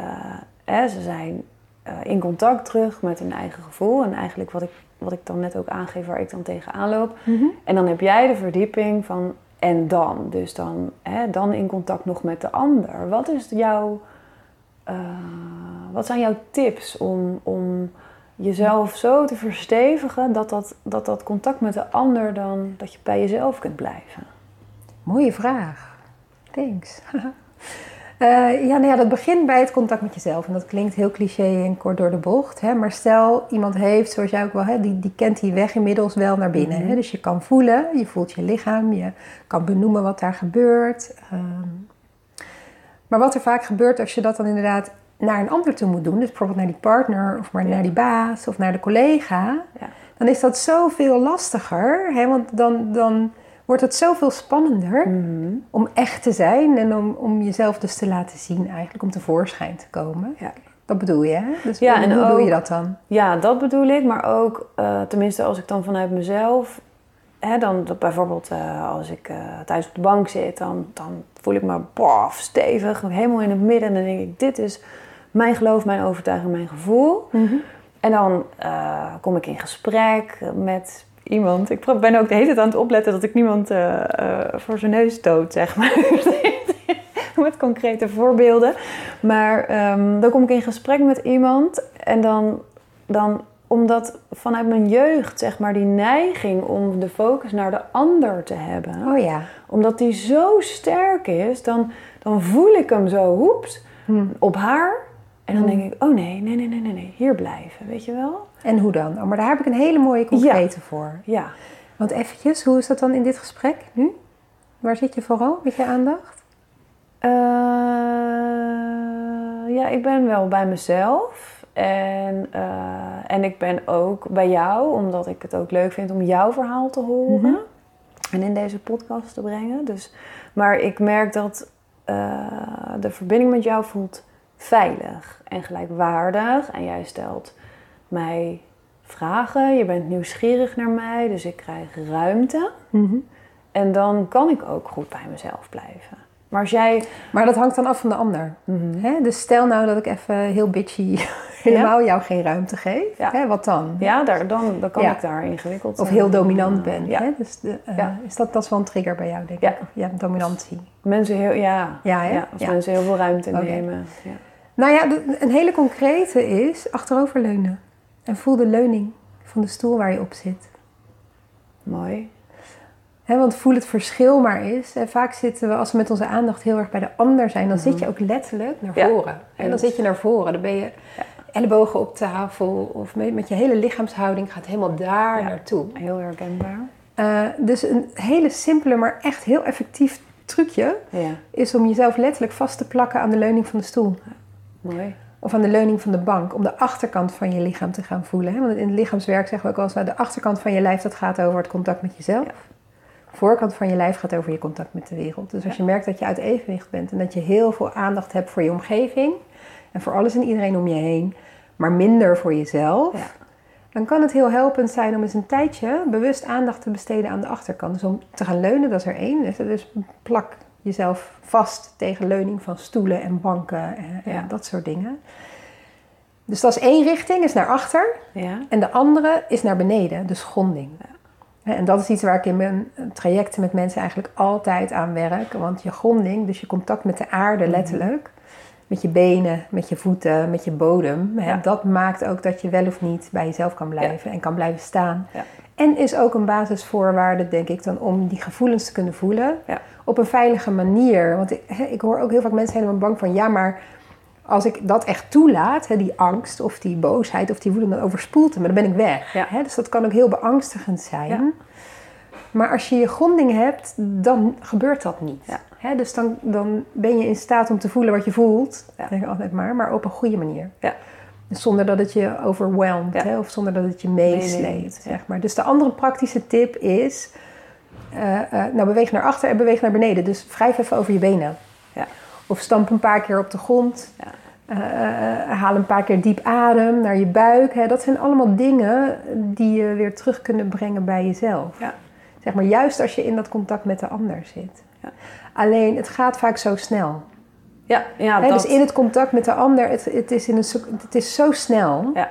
hè, ze zijn eh, in contact terug met hun eigen gevoel en eigenlijk wat ik, wat ik dan net ook aangeef waar ik dan tegenaan loop. En dan heb jij de verdieping van en dan, dus dan, hè, dan in contact nog met de ander. Wat is jouw, eh, wat zijn jouw tips om, om jezelf zo te verstevigen dat dat, dat dat contact met de ander dan, dat je bij jezelf kunt blijven? Mooie vraag. Thanks. <laughs> Eh, ja, nou ja, dat begint bij het contact met jezelf. En dat klinkt heel cliché en kort door de bocht. Hè? Maar stel, iemand heeft, zoals jij ook wel, hè, die, die kent die weg inmiddels wel naar binnen. Mhm. hè? Dus je kan voelen, je voelt je lichaam, je kan benoemen wat daar gebeurt. Ehm, maar wat er vaak gebeurt als je dat dan inderdaad naar een ander toe moet doen, dus bijvoorbeeld naar die partner of maar naar die baas of naar de collega, Ja. dan is dat zoveel lastiger. Hè? Want dan, dan wordt het zoveel spannender Mhm. om echt te zijn en om, om jezelf dus te laten zien eigenlijk, om tevoorschijn te komen. Ja. Dat bedoel je, hè? Dus Ja, hoe, en hoe doe je dat dan? Ja, dat bedoel ik. Maar ook, eh, tenminste als ik dan vanuit mezelf... Hè, dan dat bijvoorbeeld eh, als ik eh, thuis op de bank zit... Dan, dan voel ik me bof, stevig, helemaal in het midden. En dan denk ik, dit is mijn geloof, mijn overtuiging, mijn gevoel. En dan eh, kom ik in gesprek met iemand. Ik ben ook de hele tijd aan het opletten dat ik niemand eh, eh, voor zijn neus stoot, zeg maar. <laughs> met concrete voorbeelden. Maar ehm, dan kom ik in gesprek met iemand en dan, dan omdat vanuit mijn jeugd, zeg maar, die neiging om de focus naar de ander te hebben. Oh ja. Omdat die zo sterk is, dan, dan voel ik hem zo, hoeps, Hm. op haar. En dan denk ik, oh nee, nee, nee, nee, nee, nee, hier blijven, weet je wel? En hoe dan? Oh, maar daar heb ik een hele mooie concrete voor. Ja. Want eventjes, hoe is dat dan in dit gesprek nu? Waar zit je vooral met je aandacht? Eh, ja, ik ben wel bij mezelf. En, eh, en ik ben ook bij jou, omdat ik het ook leuk vind om jouw verhaal te horen. Mhm. En in deze podcast te brengen. Dus, maar ik merk dat eh, de verbinding met jou voelt veilig en gelijkwaardig. En jij stelt mij vragen. Je bent nieuwsgierig naar mij, dus ik krijg ruimte. Mhm. En dan kan ik ook goed bij mezelf blijven. Maar als jij. Maar dat hangt dan af van de ander. Mhm. Hè? Dus stel nou dat ik even heel bitchy <laughs> helemaal jou geen ruimte geef. Ja. Hè? Wat dan? Ja, daar, dan, dan kan Ja. ik daar ingewikkeld Of eh, heel dominant ben. Hè? Dus de, eh, is dat, dat is wel een trigger bij jou, denk Ja. ik. Ja, dominantie. Mensen heel, ja. Ja, als mensen heel veel ruimte nemen. Ja. Nou ja, een hele concrete is achteroverleunen. En voel de leuning van de stoel waar je op zit. Mooi. Want voel het verschil maar eens. En vaak zitten we, als we met onze aandacht heel erg bij de ander zijn, dan zit je ook letterlijk naar. Ja. voren. En dan zit je naar voren. Dan ben je ellebogen op tafel of met, je hele lichaamshouding gaat helemaal daar Ja. naartoe. Heel herkenbaar. Eh, dus een hele simpele, maar echt heel effectief trucje is om jezelf letterlijk vast te plakken aan de leuning van de stoel. Mooi. Of aan de leuning van de bank, om de achterkant van je lichaam te gaan voelen. Hè? Want in het lichaamswerk zeggen we ook wel eens, nou, de achterkant van je lijf dat gaat over het contact met jezelf. Ja. De voorkant van je lijf gaat over je contact met de wereld. Dus als je merkt dat je uit evenwicht bent en dat je heel veel aandacht hebt voor je omgeving en voor alles en iedereen om je heen, maar minder voor jezelf, Ja. dan kan het heel helpend zijn om eens een tijdje bewust aandacht te besteden aan de achterkant. Dus om te gaan leunen, dat is er één. Dus, dus plak jezelf vast tegen leuning van stoelen en banken en, dat soort dingen. Dus dat is één richting, is naar achter. Ja, En de andere is naar beneden, de gronding. En dat is iets waar ik in mijn trajecten met mensen eigenlijk altijd aan werk. Want je gronding, dus je contact met de aarde Mhm. letterlijk, met je benen, met je voeten, met je bodem, hè, dat maakt ook dat je wel of niet bij jezelf kan blijven en kan blijven staan. En is ook een basisvoorwaarde, denk ik, dan om die gevoelens te kunnen voelen Ja. op een veilige manier. Want ik, ik hoor ook heel vaak mensen helemaal bang van, ja, maar als ik dat echt toelaat, hè, die angst of die boosheid of die woede, dan overspoelt me, dan ben ik weg. Ja. Dus dat kan ook heel beangstigend zijn. Ja. Maar als je je gronding hebt, dan gebeurt dat niet. Dus dan, dan ben je in staat om te voelen wat je voelt, denk ik altijd maar, maar op een goede manier. Ja. Zonder dat het je overweldigt Ja. hè? of zonder dat het je meesleept. Zeg maar. Dus de andere praktische tip is, eh, eh, nou beweeg naar achter en beweeg naar beneden. Dus wrijf even over je benen. Ja. Of stamp een paar keer op de grond. Ja. Eh, haal een paar keer diep adem naar je buik. Hè. Dat zijn allemaal dingen die je weer terug kunnen brengen bij jezelf. Ja. Zeg maar, juist als je in dat contact met de ander zit. Ja. Alleen, het gaat vaak zo snel. Ja, ja dat... Dus in het contact met de ander, het, het, is in een, het is zo snel. Ja.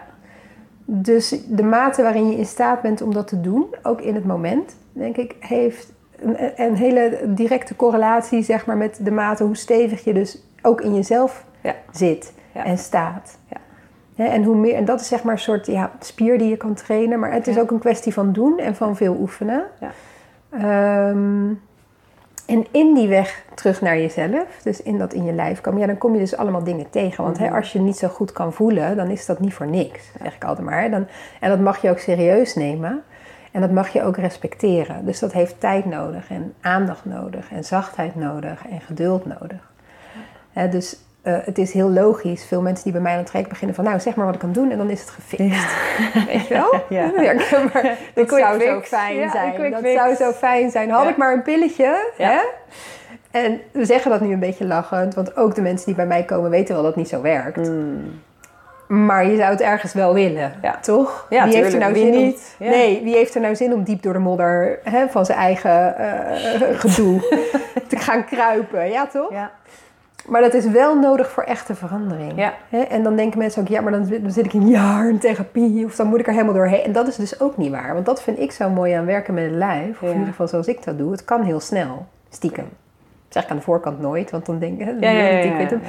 Dus de mate waarin je in staat bent om dat te doen, ook in het moment, denk ik, heeft een, een hele directe correlatie zeg maar, met de mate hoe stevig je dus ook in jezelf Ja. zit Ja. en staat. Ja. En, hoe meer, en dat is zeg maar een soort ja, spier die je kan trainen, maar het is ook een kwestie van doen en van veel oefenen. Ja. Ehm, en in die weg terug naar jezelf, dus in dat in je lijf komen, ja, dan kom je dus allemaal dingen tegen. Want hè, Mhm. als je niet zo goed kan voelen, dan is dat niet voor niks, zeg ik altijd maar. Dan, en dat mag je ook serieus nemen. En dat mag je ook respecteren. Dus dat heeft tijd nodig en aandacht nodig en zachtheid nodig en geduld nodig. Hè, dus eh, het is heel logisch. Veel mensen die bij mij aan het traject beginnen van... nou, zeg maar wat ik kan doen en dan is het gefixt. <laughs> Weet je wel? <laughs> Ja. maar dat zou zo fijn zijn. Dat fix. zou zo fijn zijn. Had ik maar een pilletje. Hè? En we zeggen dat nu een beetje lachend. Want ook de mensen die bij mij komen weten wel dat het niet zo werkt. Mm. Maar je zou het ergens wel willen, Ja. toch? Ja, wie heeft er nou Wie zin niet? Om, Ja. Nee, wie heeft er nou zin om diep door de modder hè, van zijn eigen eh, <laughs> gedoe te gaan kruipen? Ja, toch? Ja. Maar dat is wel nodig voor echte verandering. Ja. Hè? En dan denken mensen ook, ja, maar dan, zit- dan zit ik een jaar in therapie of dan moet ik er helemaal doorheen. En dat is dus ook niet waar. Want dat vind ik zo mooi aan werken met het lijf. Of Ja. in ieder geval zoals ik dat doe. Het kan heel snel, stiekem. Dat zeg ik aan de voorkant nooit, want dan denk ik, Ja, ik, weet hem.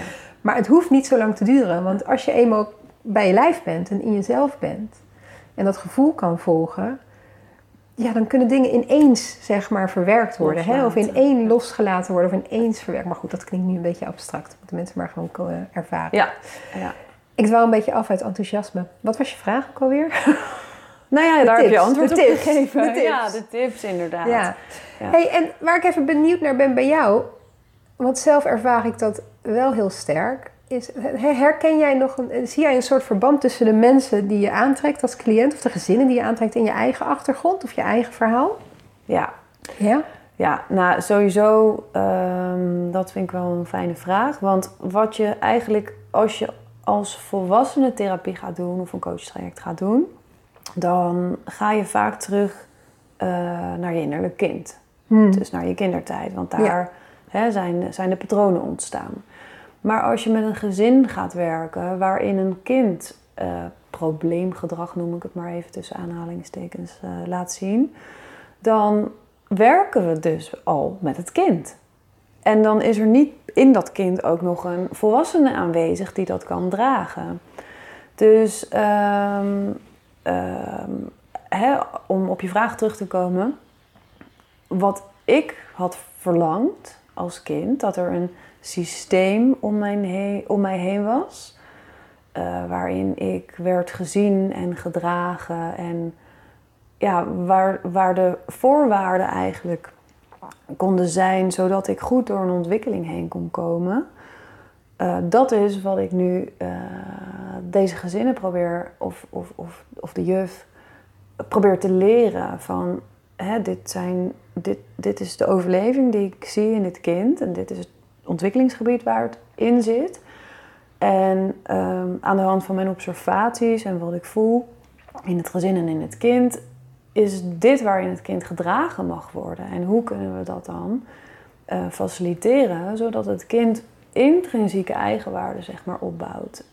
Maar het hoeft niet zo lang te duren. Want als je eenmaal bij je lijf bent en in jezelf bent, en dat gevoel kan volgen, ja, dan kunnen dingen ineens zeg maar verwerkt worden. Hè? Of in één losgelaten worden of ineens verwerkt. Maar goed, dat klinkt nu een beetje abstract. Moeten mensen maar gewoon kunnen ervaren. Ja. ja. Ik dwaal een beetje af uit enthousiasme. Wat was je vraag ook alweer? <laughs> Nou ja, daar heb je antwoord de op tips. gegeven. De tips. Ja, de tips inderdaad. Ja. Ja. Hey, en waar ik even benieuwd naar ben bij jou, want zelf ervaar ik dat wel heel sterk. Is, her- herken jij nog een, zie jij een soort verband tussen de mensen die je aantrekt als cliënt of de gezinnen die je aantrekt in je eigen achtergrond of je eigen verhaal? ja. Ja. Ja, nou sowieso, ehm, dat vind ik wel een fijne vraag. Want wat je eigenlijk, als je als volwassene therapie gaat doen of een coachtraject gaat doen, dan ga je vaak terug eh, naar je innerlijk kind. Dus naar je kindertijd, want daar Ja. zijn, zijn de patronen ontstaan. Maar als je met een gezin gaat werken waarin een kind eh, probleemgedrag, noem ik het maar even tussen aanhalingstekens, eh, laat zien, dan werken we dus al met het kind. En dan is er niet in dat kind ook nog een volwassene aanwezig die dat kan dragen. Dus ehm, ehm, om op je vraag terug te komen. Wat ik had verlangd als kind, dat er een systeem om, mijn om mij heen was. eh, waarin ik werd gezien en gedragen. En ja, waar, waar de voorwaarden eigenlijk konden zijn zodat ik goed door een ontwikkeling heen kon komen. Eh, dat is wat ik nu eh, deze gezinnen probeer, of, of, of, of de juf, probeer te leren van hè, dit, zijn, dit, dit is de overleving die ik zie in dit kind en dit is het ontwikkelingsgebied waar het in zit. En ehm, aan de hand van mijn observaties en wat ik voel in het gezin en in het kind, is dit waarin het kind gedragen mag worden. En hoe kunnen we dat dan eh, faciliteren, zodat het kind intrinsieke eigenwaarde zeg maar, opbouwt.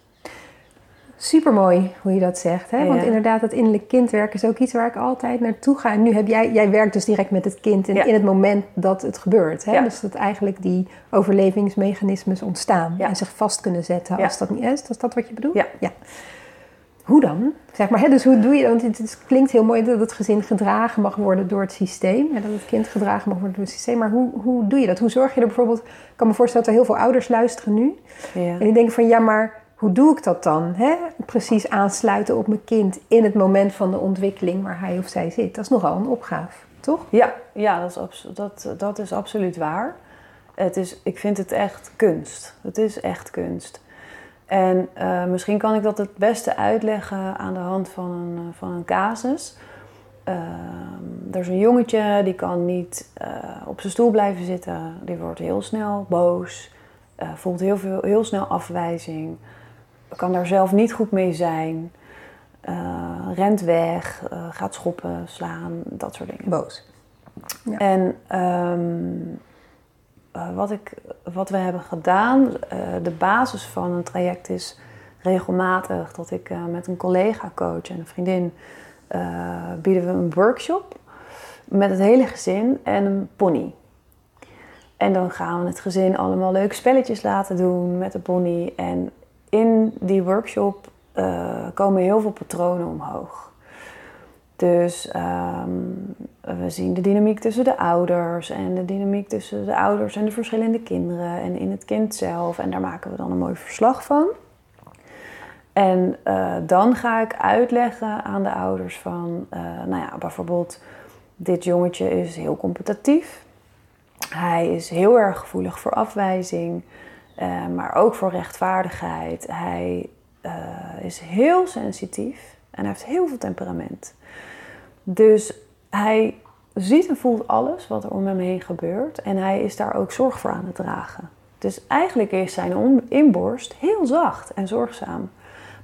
Supermooi hoe je dat zegt. Hè? Want inderdaad, dat innerlijk kindwerk is ook iets waar ik altijd naartoe ga. En nu heb jij, jij werkt dus direct met het kind in, Ja. in het moment dat het gebeurt. Hè? Ja. Dus dat eigenlijk die overlevingsmechanismes ontstaan en zich vast kunnen zetten als dat niet is. Is dat wat je bedoelt? Ja. Hoe dan? Zeg maar, hè? Dus hoe doe je dat? Want het, het klinkt heel mooi dat het gezin gedragen mag worden door het systeem. En dat het kind gedragen mag worden door het systeem. Maar hoe, hoe doe je dat? Hoe zorg je er bijvoorbeeld... Ik kan me voorstellen dat er heel veel ouders luisteren nu. En die denken van ja, maar hoe doe ik dat dan? Hè? Precies aansluiten op mijn kind in het moment van de ontwikkeling waar hij of zij zit. Dat is nogal een opgave, toch? Ja, ja dat, is dat, dat is absoluut waar. Het is, ik vind het echt kunst. Het is echt kunst. En eh, misschien kan ik dat het beste uitleggen aan de hand van een, van een casus. Ehm, er is een jongetje die kan niet eh, op zijn stoel blijven zitten. Die wordt heel snel boos. eh, voelt heel, veel, heel snel afwijzing. Kan daar zelf niet goed mee zijn. eh, rent weg, eh, gaat schoppen, slaan, dat soort dingen. Boos. Ja. En ehm, eh, wat, ik, wat we hebben gedaan, de basis van een traject is regelmatig dat ik met een collega-coach en een vriendin bieden we een workshop met het hele gezin en een pony. En dan gaan we het gezin allemaal leuke spelletjes laten doen met de pony. En in die workshop eh, komen heel veel patronen omhoog. Dus ehm, we zien de dynamiek tussen de ouders en de dynamiek tussen de ouders en de verschillende kinderen en in het kind zelf. En daar maken we dan een mooi verslag van. En eh, dan ga ik uitleggen aan de ouders van, eh, nou ja, bijvoorbeeld, dit jongetje is heel competitief. Hij is heel erg gevoelig voor afwijzing, eh, maar ook voor rechtvaardigheid. Hij eh, is heel sensitief en hij heeft heel veel temperament. Dus hij ziet en voelt alles wat er om hem heen gebeurt en hij is daar ook zorg voor aan het dragen. Dus eigenlijk is zijn inborst heel zacht en zorgzaam.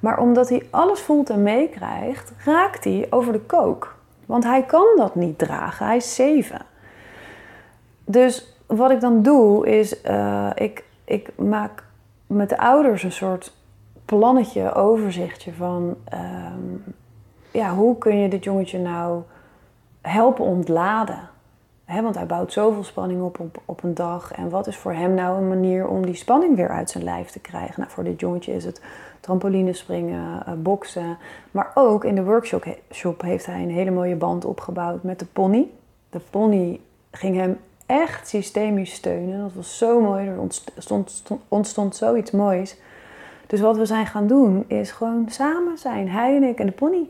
Maar omdat hij alles voelt en meekrijgt, raakt hij over de kook. Want hij kan dat niet dragen, hij is zeven. Dus wat ik dan doe is, eh, ik, ik maak met de ouders een soort plannetje, overzichtje van, ehm, ja, hoe kun je dit jongetje nou helpen ontladen? Hè, want hij bouwt zoveel spanning op, op op een dag. En wat is voor hem nou een manier om die spanning weer uit zijn lijf te krijgen? Nou, voor dit jongetje is het trampolinespringen, uh, boksen. Maar ook in de workshop shop heeft hij een hele mooie band opgebouwd met de pony. De pony ging hem echt systemisch steunen. Dat was zo mooi. Er ontstond, ontstond zoiets moois. Dus wat we zijn gaan doen is gewoon samen zijn. Hij en ik en de pony.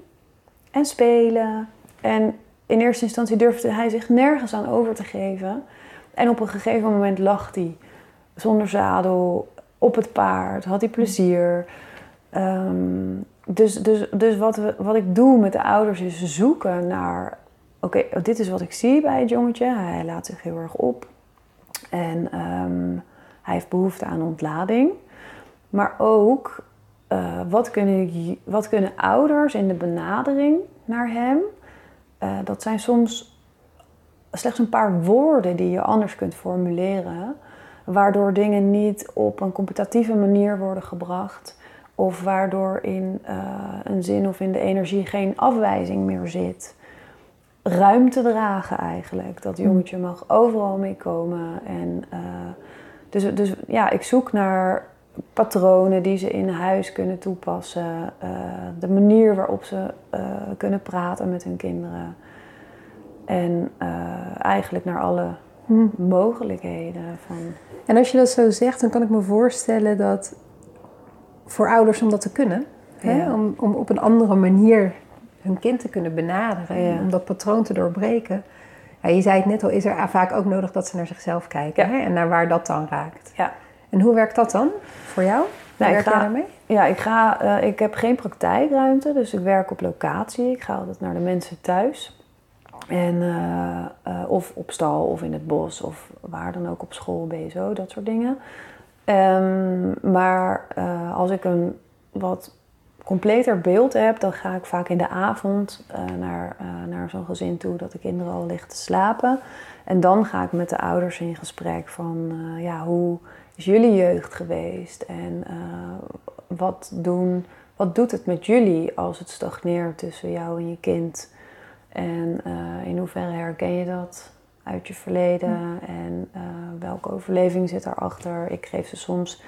En spelen. En in eerste instantie durfde hij zich nergens aan over te geven. En op een gegeven moment lag hij zonder zadel op het paard. Had hij plezier. Ehm, dus dus, dus wat, we, wat ik doe met de ouders is zoeken naar... Oké, dit is wat ik zie bij het jongetje. Hij laat zich heel erg op. En ehm, hij heeft behoefte aan ontlading. Maar ook, uh, wat, kunnen, wat kunnen ouders in de benadering naar hem... Uh, dat zijn soms slechts een paar woorden die je anders kunt formuleren... waardoor dingen niet op een competitieve manier worden gebracht... Of waardoor in uh, een zin of in de energie geen afwijzing meer zit. Ruimte dragen eigenlijk. Dat jongetje mag overal mee komen. En, uh, dus, dus ja, ik zoek naar patronen die ze in huis kunnen toepassen. Uh, de manier waarop ze kunnen praten met hun kinderen. En eigenlijk naar alle hm. mogelijkheden. Van... En als je dat zo zegt, dan kan ik me voorstellen dat voor ouders om dat te kunnen. Hè? Om, om op een andere manier hun kind te kunnen benaderen. Om dat patroon te doorbreken. Ja, je zei het net al, is er vaak ook nodig dat ze naar zichzelf kijken. Hè? En naar waar dat dan raakt. Ja. En hoe werkt dat dan voor jou? Nou, werk ga, jij daarmee? Ja, ik, ga, uh, ik heb geen praktijkruimte, dus ik werk op locatie. Ik ga altijd naar de mensen thuis. En, uh, uh, of op stal of in het bos of waar dan ook op school, BSO, dat soort dingen. Um, maar als ik een wat completer beeld heb, dan ga ik vaak in de avond uh, naar, uh, naar zo'n gezin toe dat de kinderen al liggen te slapen. En dan ga ik met de ouders in gesprek van ja, hoe is jullie jeugd geweest? En wat, doen, wat doet het met jullie als het stagneert tussen jou en je kind? En in hoeverre herken je dat? uit je verleden en uh, welke overleving zit daarachter. Ik geef ze soms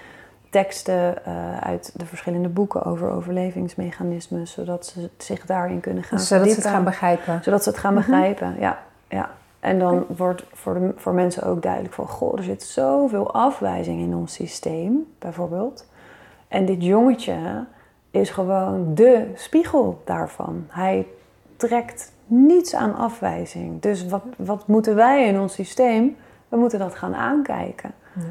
teksten uh, uit de verschillende boeken over overlevingsmechanismen, zodat ze zich daarin kunnen gaan dus Zodat ze het gaan begrijpen. Zodat ze het gaan mhm. begrijpen, ja. ja. En dan wordt voor, de, voor mensen ook duidelijk van... goh, er zit zoveel afwijzing in ons systeem, bijvoorbeeld. En dit jongetje is gewoon de spiegel daarvan. Hij trekt niets aan afwijzing. Dus wat, wat moeten wij in ons systeem? We moeten dat gaan aankijken. Ja.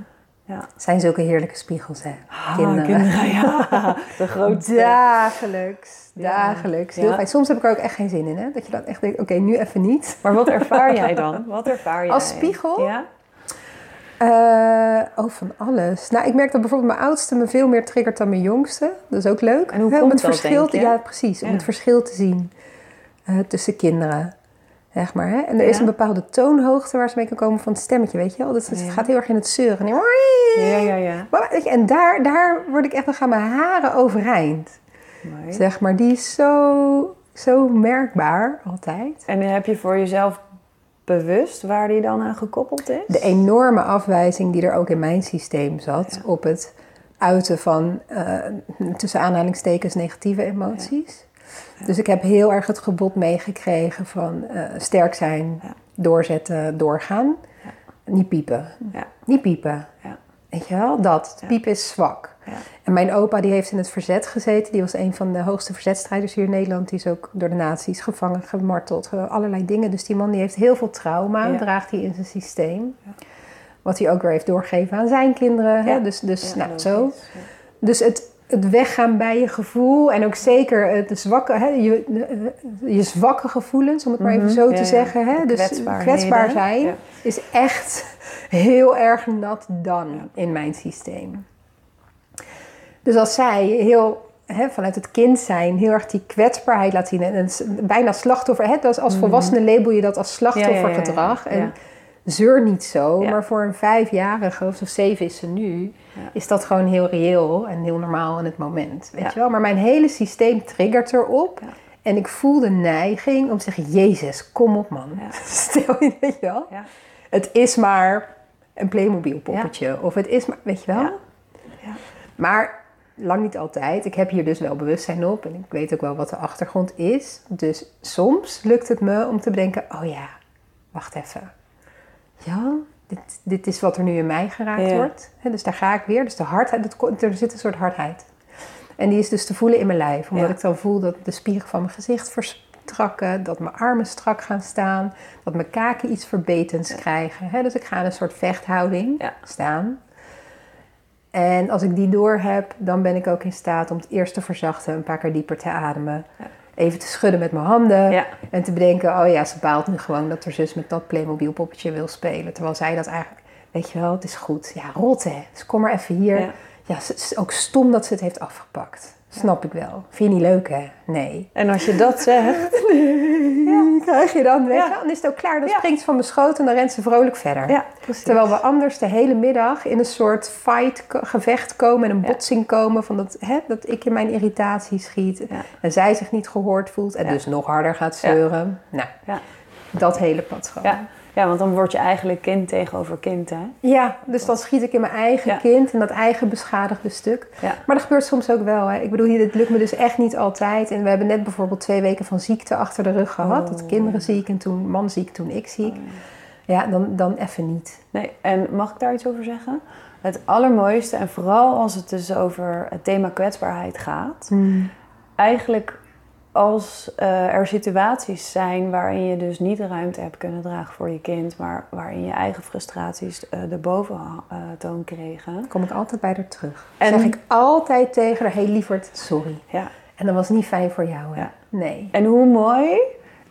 Ja. Zijn zulke heerlijke spiegels, hè? Ah, kinderen. ja. <laughs> De grootste. Dagelijks. Dagelijks. Heel fijn. Soms heb ik er ook echt geen zin in, hè? Dat je dan echt denkt, oké, nu even niet. Maar wat ervaar <laughs> jij dan? Wat ervaar jij? Als spiegel? Ja. Uh, oh, van alles. Nou, ik merk dat bijvoorbeeld mijn oudste me veel meer triggert dan mijn jongste. Dat is ook leuk. En hoe komt om het dat, verschil te, Ja, precies. Om het verschil te zien uh, tussen kinderen. Zeg maar, hè? En er is een bepaalde toonhoogte waar ze mee kan komen van het stemmetje, weet je wel? Dat, het gaat heel erg in het zeuren. Ja, ja, ja. En daar, daar word ik echt, dan gaan mijn haren overeind. Mooi. Zeg maar, die is zo, zo merkbaar altijd. En heb je voor jezelf bewust waar die dan aan gekoppeld is? De enorme afwijzing die er ook in mijn systeem zat op het uiten van, uh, tussen aanhalingstekens, negatieve emoties. Dus ik heb heel erg het gebod meegekregen van uh, sterk zijn, doorzetten, doorgaan. Niet piepen. Niet piepen. Weet je wel, dat. Piepen is zwak. En mijn opa die heeft in het verzet gezeten. Die was een van de hoogste verzetstrijders hier in Nederland. Die is ook door de nazi's gevangen, gemarteld, allerlei dingen. Dus die man die heeft heel veel trauma, draagt hij in zijn systeem. Wat hij ook weer heeft doorgegeven aan zijn kinderen. Hè? Dus, dus nou, zo. Dus het, het weggaan bij je gevoel en ook zeker de zwakke, hè, je, je zwakke gevoelens, om het maar even mhm. zo te zeggen. Hè? Dus kwetsbaar zijn is echt heel erg nat dan in mijn systeem. Dus als zij heel hè, vanuit het kind zijn heel erg die kwetsbaarheid laat zien en, bijna slachtoffer, hè, als, als mhm. volwassene label je dat als slachtoffergedrag. En zeur niet zo, maar voor een vijfjarige of zeven is ze nu is dat gewoon heel reëel en heel normaal in het moment. Weet je wel? Maar mijn hele systeem triggert erop. En ik voel de neiging om te zeggen, Jezus, kom op man. <laughs> Stel je, weet je wel? Ja. Het is maar een Playmobil poppetje. Of het is maar, weet je wel? Maar lang niet altijd. Ik heb hier dus wel bewustzijn op. En ik weet ook wel wat de achtergrond is. Dus soms lukt het me om te bedenken, oh ja, wacht even. Ja, dit, dit is wat er nu in mij geraakt Ja. wordt. Dus daar ga ik weer. Dus de hardheid, er zit een soort hardheid. En die is dus te voelen in mijn lijf. Omdat Ja. ik dan voel dat de spieren van mijn gezicht verstrakken. Dat mijn armen strak gaan staan. Dat mijn kaken iets verbetens krijgen. Dus ik ga in een soort vechthouding staan. En als ik die door heb, dan ben ik ook in staat om het eerst te verzachten. Een paar keer dieper te ademen. Even te schudden met mijn handen. Ja. En te bedenken, oh ja, ze baalt nu gewoon dat haar zus met dat Playmobil poppetje wil spelen. Terwijl zij dat eigenlijk, weet je wel, het is goed. Ja, rot hè. Dus kom maar even hier. Ja. Ja, het is ook stom dat ze het heeft afgepakt. Snap ik wel. Vind je niet leuk hè? Nee. En als je dat zegt, <laughs> Ja. Krijg je dan, weet Ja. je wel, Dan is het ook klaar. Dan Ja. springt ze van mijn schoot en dan rent ze vrolijk verder. ja, precies. Terwijl we anders de hele middag in een soort fight, gevecht komen en een botsing komen. Van dat, hè, dat ik in mijn irritatie schiet. En zij zich niet gehoord voelt en dus nog harder gaat zeuren. Nou, Ja. dat hele patroon. Ja. Ja, want dan word je eigenlijk kind tegenover kind, hè? Ja, dus dan schiet ik in mijn eigen Ja. kind en dat eigen beschadigde stuk. Ja. Maar dat gebeurt soms ook wel. Hè. Ik bedoel, dit lukt me dus echt niet altijd. En we hebben net bijvoorbeeld twee weken van ziekte achter de rug gehad. Oh, dat kinderen ja. ziek en toen man ziek, toen ik ziek. Ja, dan, dan even niet. Nee, en mag ik daar iets over zeggen? Het allermooiste, en vooral als het dus over het thema kwetsbaarheid gaat, eigenlijk als eh, er situaties zijn waarin je dus niet de ruimte hebt kunnen dragen voor je kind, maar waarin je eigen frustraties eh, de boventoon kregen. kom ik altijd bij haar terug. En- zeg ik altijd tegen haar, hey lieverd, sorry. Ja. En dat was niet fijn voor jou, hè? Ja. Nee. En hoe mooi,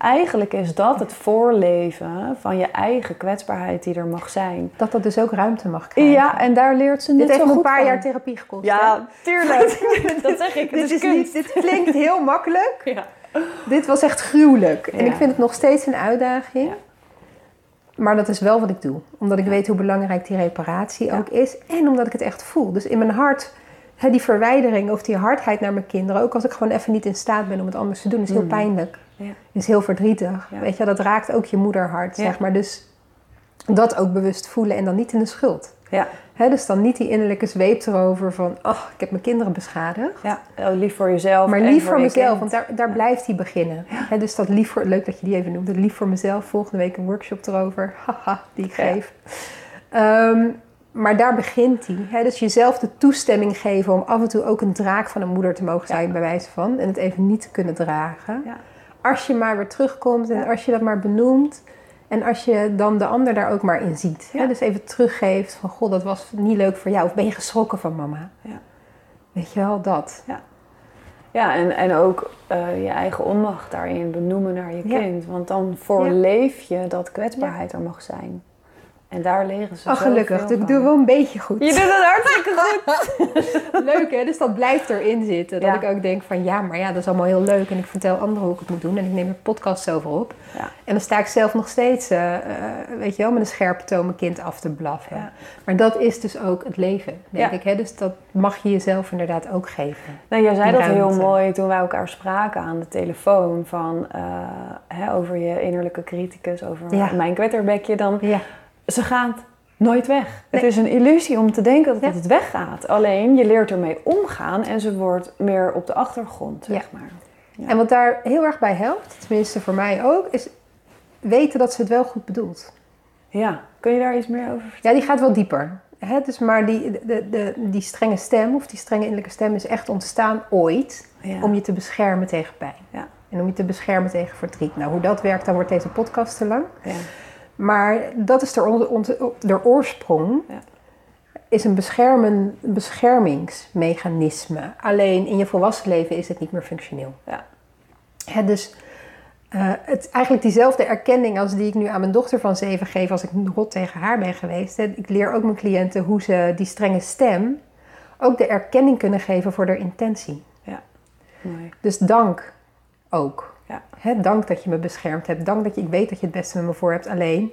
eigenlijk is dat het voorleven van je eigen kwetsbaarheid die er mag zijn. Dat dat dus ook ruimte mag krijgen. Ja, en daar leert ze dit net heeft zo me een goed paar van. jaar therapie gekost. hè? Ja, tuurlijk. <laughs> <laughs> dat zeg ik. Dit, is, is kunst. niet, dit klinkt heel makkelijk. <laughs> Ja. Dit was echt gruwelijk. En Ja. ik vind het nog steeds een uitdaging. Ja. Maar dat is wel wat ik doe. Omdat ik weet hoe belangrijk die reparatie ook is. En omdat ik het echt voel. Dus in mijn hart, die verwijdering of die hardheid naar mijn kinderen. Ook als ik gewoon even niet in staat ben om het anders te doen. is heel Mm. pijnlijk. Ja. Is heel verdrietig. Ja. Weet je, dat raakt ook je moederhart, zeg maar. Dus dat ook bewust voelen en dan niet in de schuld. Ja. Dus dan niet die innerlijke zweep erover van... oh, ik heb mijn kinderen beschadigd. ja, oh, lief voor jezelf. Maar lief voor mezelf, want daar, daar blijft hij beginnen. Dus dat lief voor, leuk dat je die even noemt. Dat lief voor mezelf, volgende week een workshop erover. <laughs> Haha, die ik geef. Ehm, maar daar begint hij. Hè, dus jezelf de toestemming geven om af en toe ook een draak van een moeder te mogen zijn, bij wijze van. En het even niet te kunnen dragen. Ja. Als je maar weer terugkomt en Ja. als je dat maar benoemt. En als je dan de ander daar ook maar in ziet. Hè, Ja. dus even teruggeeft van, goh, dat was niet leuk voor jou. Of ben je geschrokken van mama? Ja. Weet je wel, dat. Ja, en, en ook eh, je eigen onmacht daarin benoemen naar je Ja. kind. Want dan voorleef je dat kwetsbaarheid er mag zijn. En daar leren ze Oh, gelukkig. Ik doe wel een beetje goed. Je doet het hartstikke <laughs> goed. Leuk hè, dus dat blijft erin zitten. Dat Ja. ik ook denk van ja, maar ja, dat is allemaal heel leuk. En ik vertel anderen hoe ik het moet doen. En ik neem er podcast over op. Ja. En dan sta ik zelf nog steeds, eh, eh, weet je wel, met een scherpe toon mijn kind af te blaffen. Ja. Maar dat is dus ook het leven, denk ik. Hè? Dus dat mag je jezelf inderdaad ook geven. Nou, jij zei dat heel mooi toen wij elkaar spraken aan de telefoon. Van, eh, hè, over je innerlijke criticus, over mijn kwetterbekje. Dan, Ja, ze gaat nooit weg. Het is een illusie om te denken dat Ja. het weggaat. Alleen, je leert ermee omgaan en ze wordt meer op de achtergrond, zeg maar. Ja. En wat daar heel erg bij helpt, tenminste voor mij ook, is weten dat ze het wel goed bedoelt. Ja, kun je daar iets meer over vertellen? Ja, die gaat wel dieper. Hè? Dus maar die, de, de, die strenge stem, of die strenge innerlijke stem, is echt ontstaan ooit om je te beschermen tegen pijn. Ja. En om je te beschermen tegen verdriet. Nou, hoe dat werkt, dan wordt deze podcast te lang. Ja. Maar dat is de, on- on- de oorsprong. Ja. Is een, beschermen, beschermingsmechanisme. Alleen in je volwassen leven is het niet meer functioneel. Ja. Hè, dus eh, het, eigenlijk diezelfde erkenning als die ik nu aan mijn dochter van zeven geef als ik rot tegen haar ben geweest. Hè. Ik leer ook mijn cliënten hoe ze die strenge stem ook de erkenning kunnen geven voor haar intentie. Mooi. Dus dank ook. Ja. Dank dat je me beschermd hebt. Dank dat je, ik weet dat je het beste met me voor hebt. Alleen,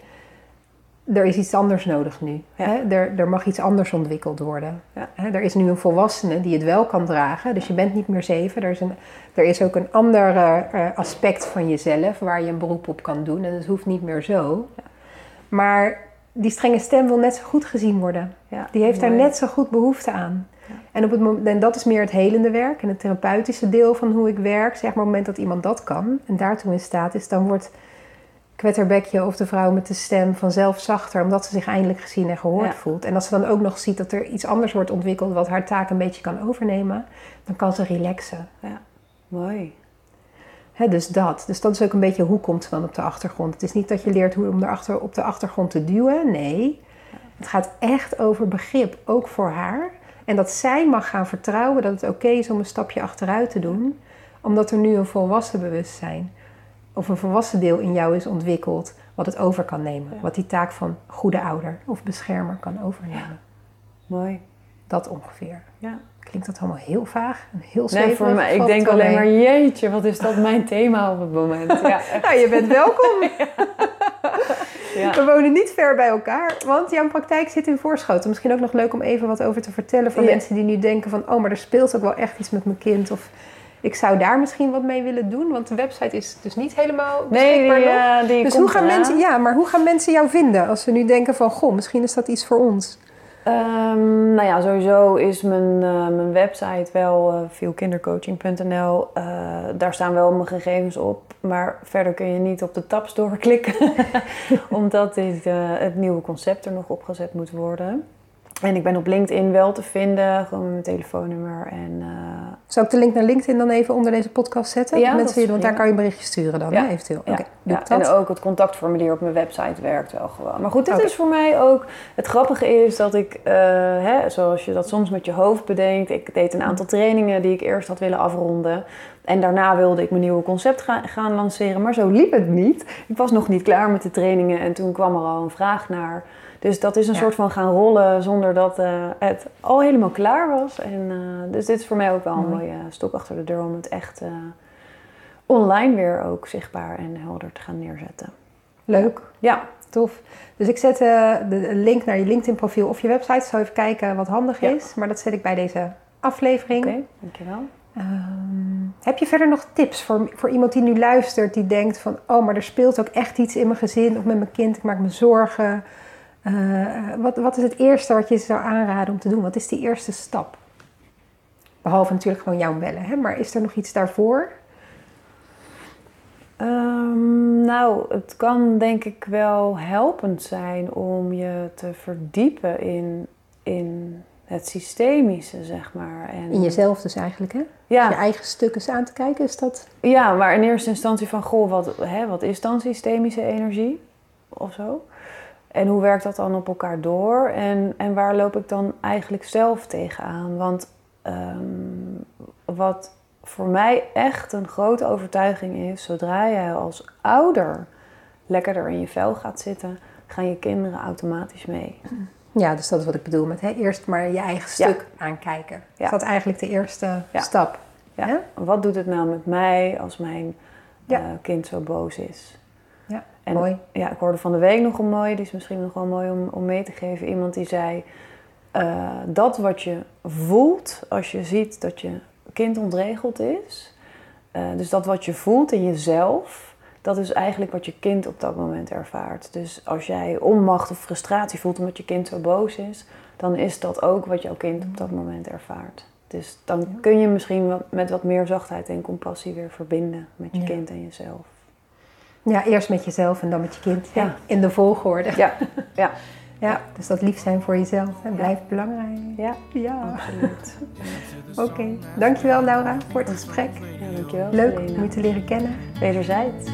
er is iets anders nodig nu. Ja. Er, er mag iets anders ontwikkeld worden. Ja. Er is nu een volwassene die het wel kan dragen. Dus je bent niet meer zeven. Er is, een, er is ook een ander eh, aspect van jezelf waar je een beroep op kan doen. En het hoeft niet meer zo. Maar die strenge stem wil net zo goed gezien worden. Ja, Die heeft daar net zo goed behoefte aan. Ja. En, op het moment, en dat is meer het helende werk en het therapeutische deel van hoe ik werk. Zeg maar op het moment dat iemand dat kan en daartoe in staat is, dan wordt kwetterbekje of de vrouw met de stem vanzelf zachter, omdat ze zich eindelijk gezien en gehoord Ja. voelt. En als ze dan ook nog ziet dat er iets anders wordt ontwikkeld wat haar taak een beetje kan overnemen, dan kan ze relaxen. Mooi. Hè, dus dat. Dus dat is ook een beetje hoe komt ze dan op de achtergrond. Het is niet dat je leert hoe om erachter, op de achtergrond te duwen. Nee. Het gaat echt over begrip, ook voor haar. En dat zij mag gaan vertrouwen dat het oké is om een stapje achteruit te doen. Omdat er nu een volwassen bewustzijn of een volwassen deel in jou is ontwikkeld. Wat het over kan nemen. Ja. Wat die taak van goede ouder of beschermer kan overnemen. Mooi. Dat ongeveer. Ja. Klinkt dat allemaal heel vaag en heel Nee, voor zweverig, mij, ik denk alleen mee? maar, jeetje, wat is dat mijn thema op het moment. Ja. <laughs> Nou, je bent welkom. <laughs> Ja. We wonen niet ver bij elkaar, want jouw praktijk zit in Voorschoten. Misschien ook nog leuk om even wat over te vertellen voor Ja. mensen die nu denken van... oh, maar er speelt ook wel echt iets met mijn kind. Of ik zou daar misschien wat mee willen doen. Want de website is dus niet helemaal Nee, die, beschikbaar nog. eh, die Dus komt hoe gaan, eraan. mensen, ja, maar hoe gaan mensen jou vinden als ze nu denken van... goh, misschien is dat iets voor ons? Ehm, nou ja, sowieso is mijn, eh, mijn website wel uh, veelkindercoaching.nl. Eh, daar staan wel mijn gegevens op. Maar verder kun je niet op de tabs doorklikken. <laughs> omdat dit, eh, het nieuwe concept er nog opgezet moet worden. En ik ben op LinkedIn wel te vinden. Gewoon met mijn telefoonnummer. En, eh, Zou ik de link naar LinkedIn dan even onder deze podcast zetten? Ja, mensen, want daar kan je een berichtje sturen dan, Ja. hè, eventueel. Ja, ja, en ook het contactformulier op mijn website werkt wel gewoon. Maar goed, dit is voor mij ook... Het grappige is dat ik, eh, hè, zoals je dat soms met je hoofd bedenkt... Ik deed een aantal trainingen die ik eerst had willen afronden. En daarna wilde ik mijn nieuwe concept gaan, gaan lanceren. Maar zo liep het niet. Ik was nog niet klaar met de trainingen en toen kwam er al een vraag naar... Dus dat is een Ja. soort van gaan rollen zonder dat eh, het al helemaal klaar was. En, eh, dus dit is voor mij ook wel een Mooi. mooie stok achter de deur om het echt... eh, online weer ook zichtbaar en helder te gaan neerzetten. Leuk. Ja, Tof. Dus ik zet eh, de link naar je LinkedIn profiel of je website. Zal even kijken wat handig Ja. is. Maar dat zet ik bij deze aflevering. oké, dankjewel. Ehm, heb je verder nog tips voor, voor iemand die nu luistert, die denkt van, oh, maar er speelt ook echt iets in mijn gezin of met mijn kind, ik maak me zorgen. Eh, wat, wat is het eerste wat je zou aanraden om te doen? Wat is die eerste stap? Behalve natuurlijk gewoon jou bellen, hè? maar is er nog iets daarvoor? Ehm, nou, het kan denk ik wel helpend zijn om je te verdiepen in, in het systemische, zeg maar. En, In jezelf dus eigenlijk, hè? Je Ja, eigen stuk eens aan te kijken, is dat... ja, maar in eerste instantie van, goh, wat, hè, wat is dan systemische energie? Of zo. En hoe werkt dat dan op elkaar door? En, en waar loop ik dan eigenlijk zelf tegenaan? Want ehm, wat voor mij echt een grote overtuiging is, zodra jij als ouder lekkerder in je vel gaat zitten, gaan je kinderen automatisch mee. Ja, dus dat is wat ik bedoel met hè, eerst maar je eigen Ja. stuk aankijken. Ja. Is dat eigenlijk de eerste Ja. stap? Ja. Wat doet het nou met mij als mijn eh, kind zo boos is? Ja, En mooi. ja, ik hoorde van de week nog een mooie, die is misschien nog wel mooi om, om mee te geven. Iemand die zei, eh, dat wat je voelt als je ziet dat je kind ontregeld is. eh, dus dat wat je voelt in jezelf, dat is eigenlijk wat je kind op dat moment ervaart. Dus als jij onmacht of frustratie voelt omdat je kind zo boos is, dan is dat ook wat jouw kind op dat moment ervaart. Dus dan kun je misschien wat, met wat meer zachtheid en compassie weer verbinden met je Ja. kind en jezelf. Ja, eerst met jezelf en dan met je kind. Ja. In de volgorde. Ja, <laughs> ja, Ja, dus dat lief zijn voor jezelf blijft belangrijk. ja. Ja, Absoluut. <laughs> oké. Dankjewel Laura voor het gesprek. Ja, dankjewel. Leuk om je te leren kennen. Wederzijds.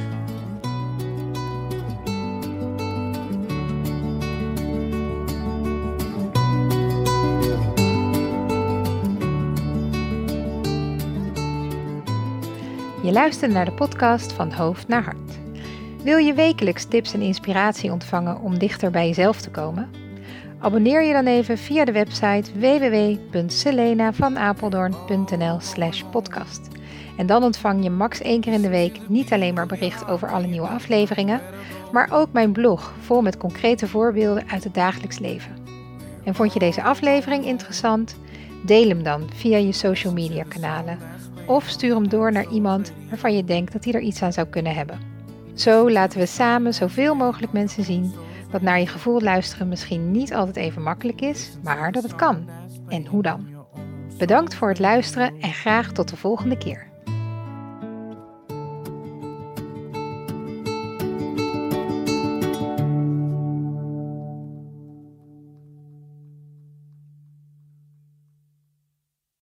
Je luistert naar de podcast van hoofd naar hart. Wil je wekelijks tips en inspiratie ontvangen om dichter bij jezelf te komen? Abonneer je dan even via de website www.selenavanapeldorn.nl slash podcast. En dan ontvang je max één keer in de week niet alleen maar bericht over alle nieuwe afleveringen, maar ook mijn blog vol met concrete voorbeelden uit het dagelijks leven. En vond je deze aflevering interessant? Deel hem dan via je social media kanalen of stuur hem door naar iemand waarvan je denkt dat hij er iets aan zou kunnen hebben. Zo laten we samen zoveel mogelijk mensen zien dat naar je gevoel luisteren misschien niet altijd even makkelijk is, maar dat het kan. En hoe dan? Bedankt voor het luisteren en graag tot de volgende keer.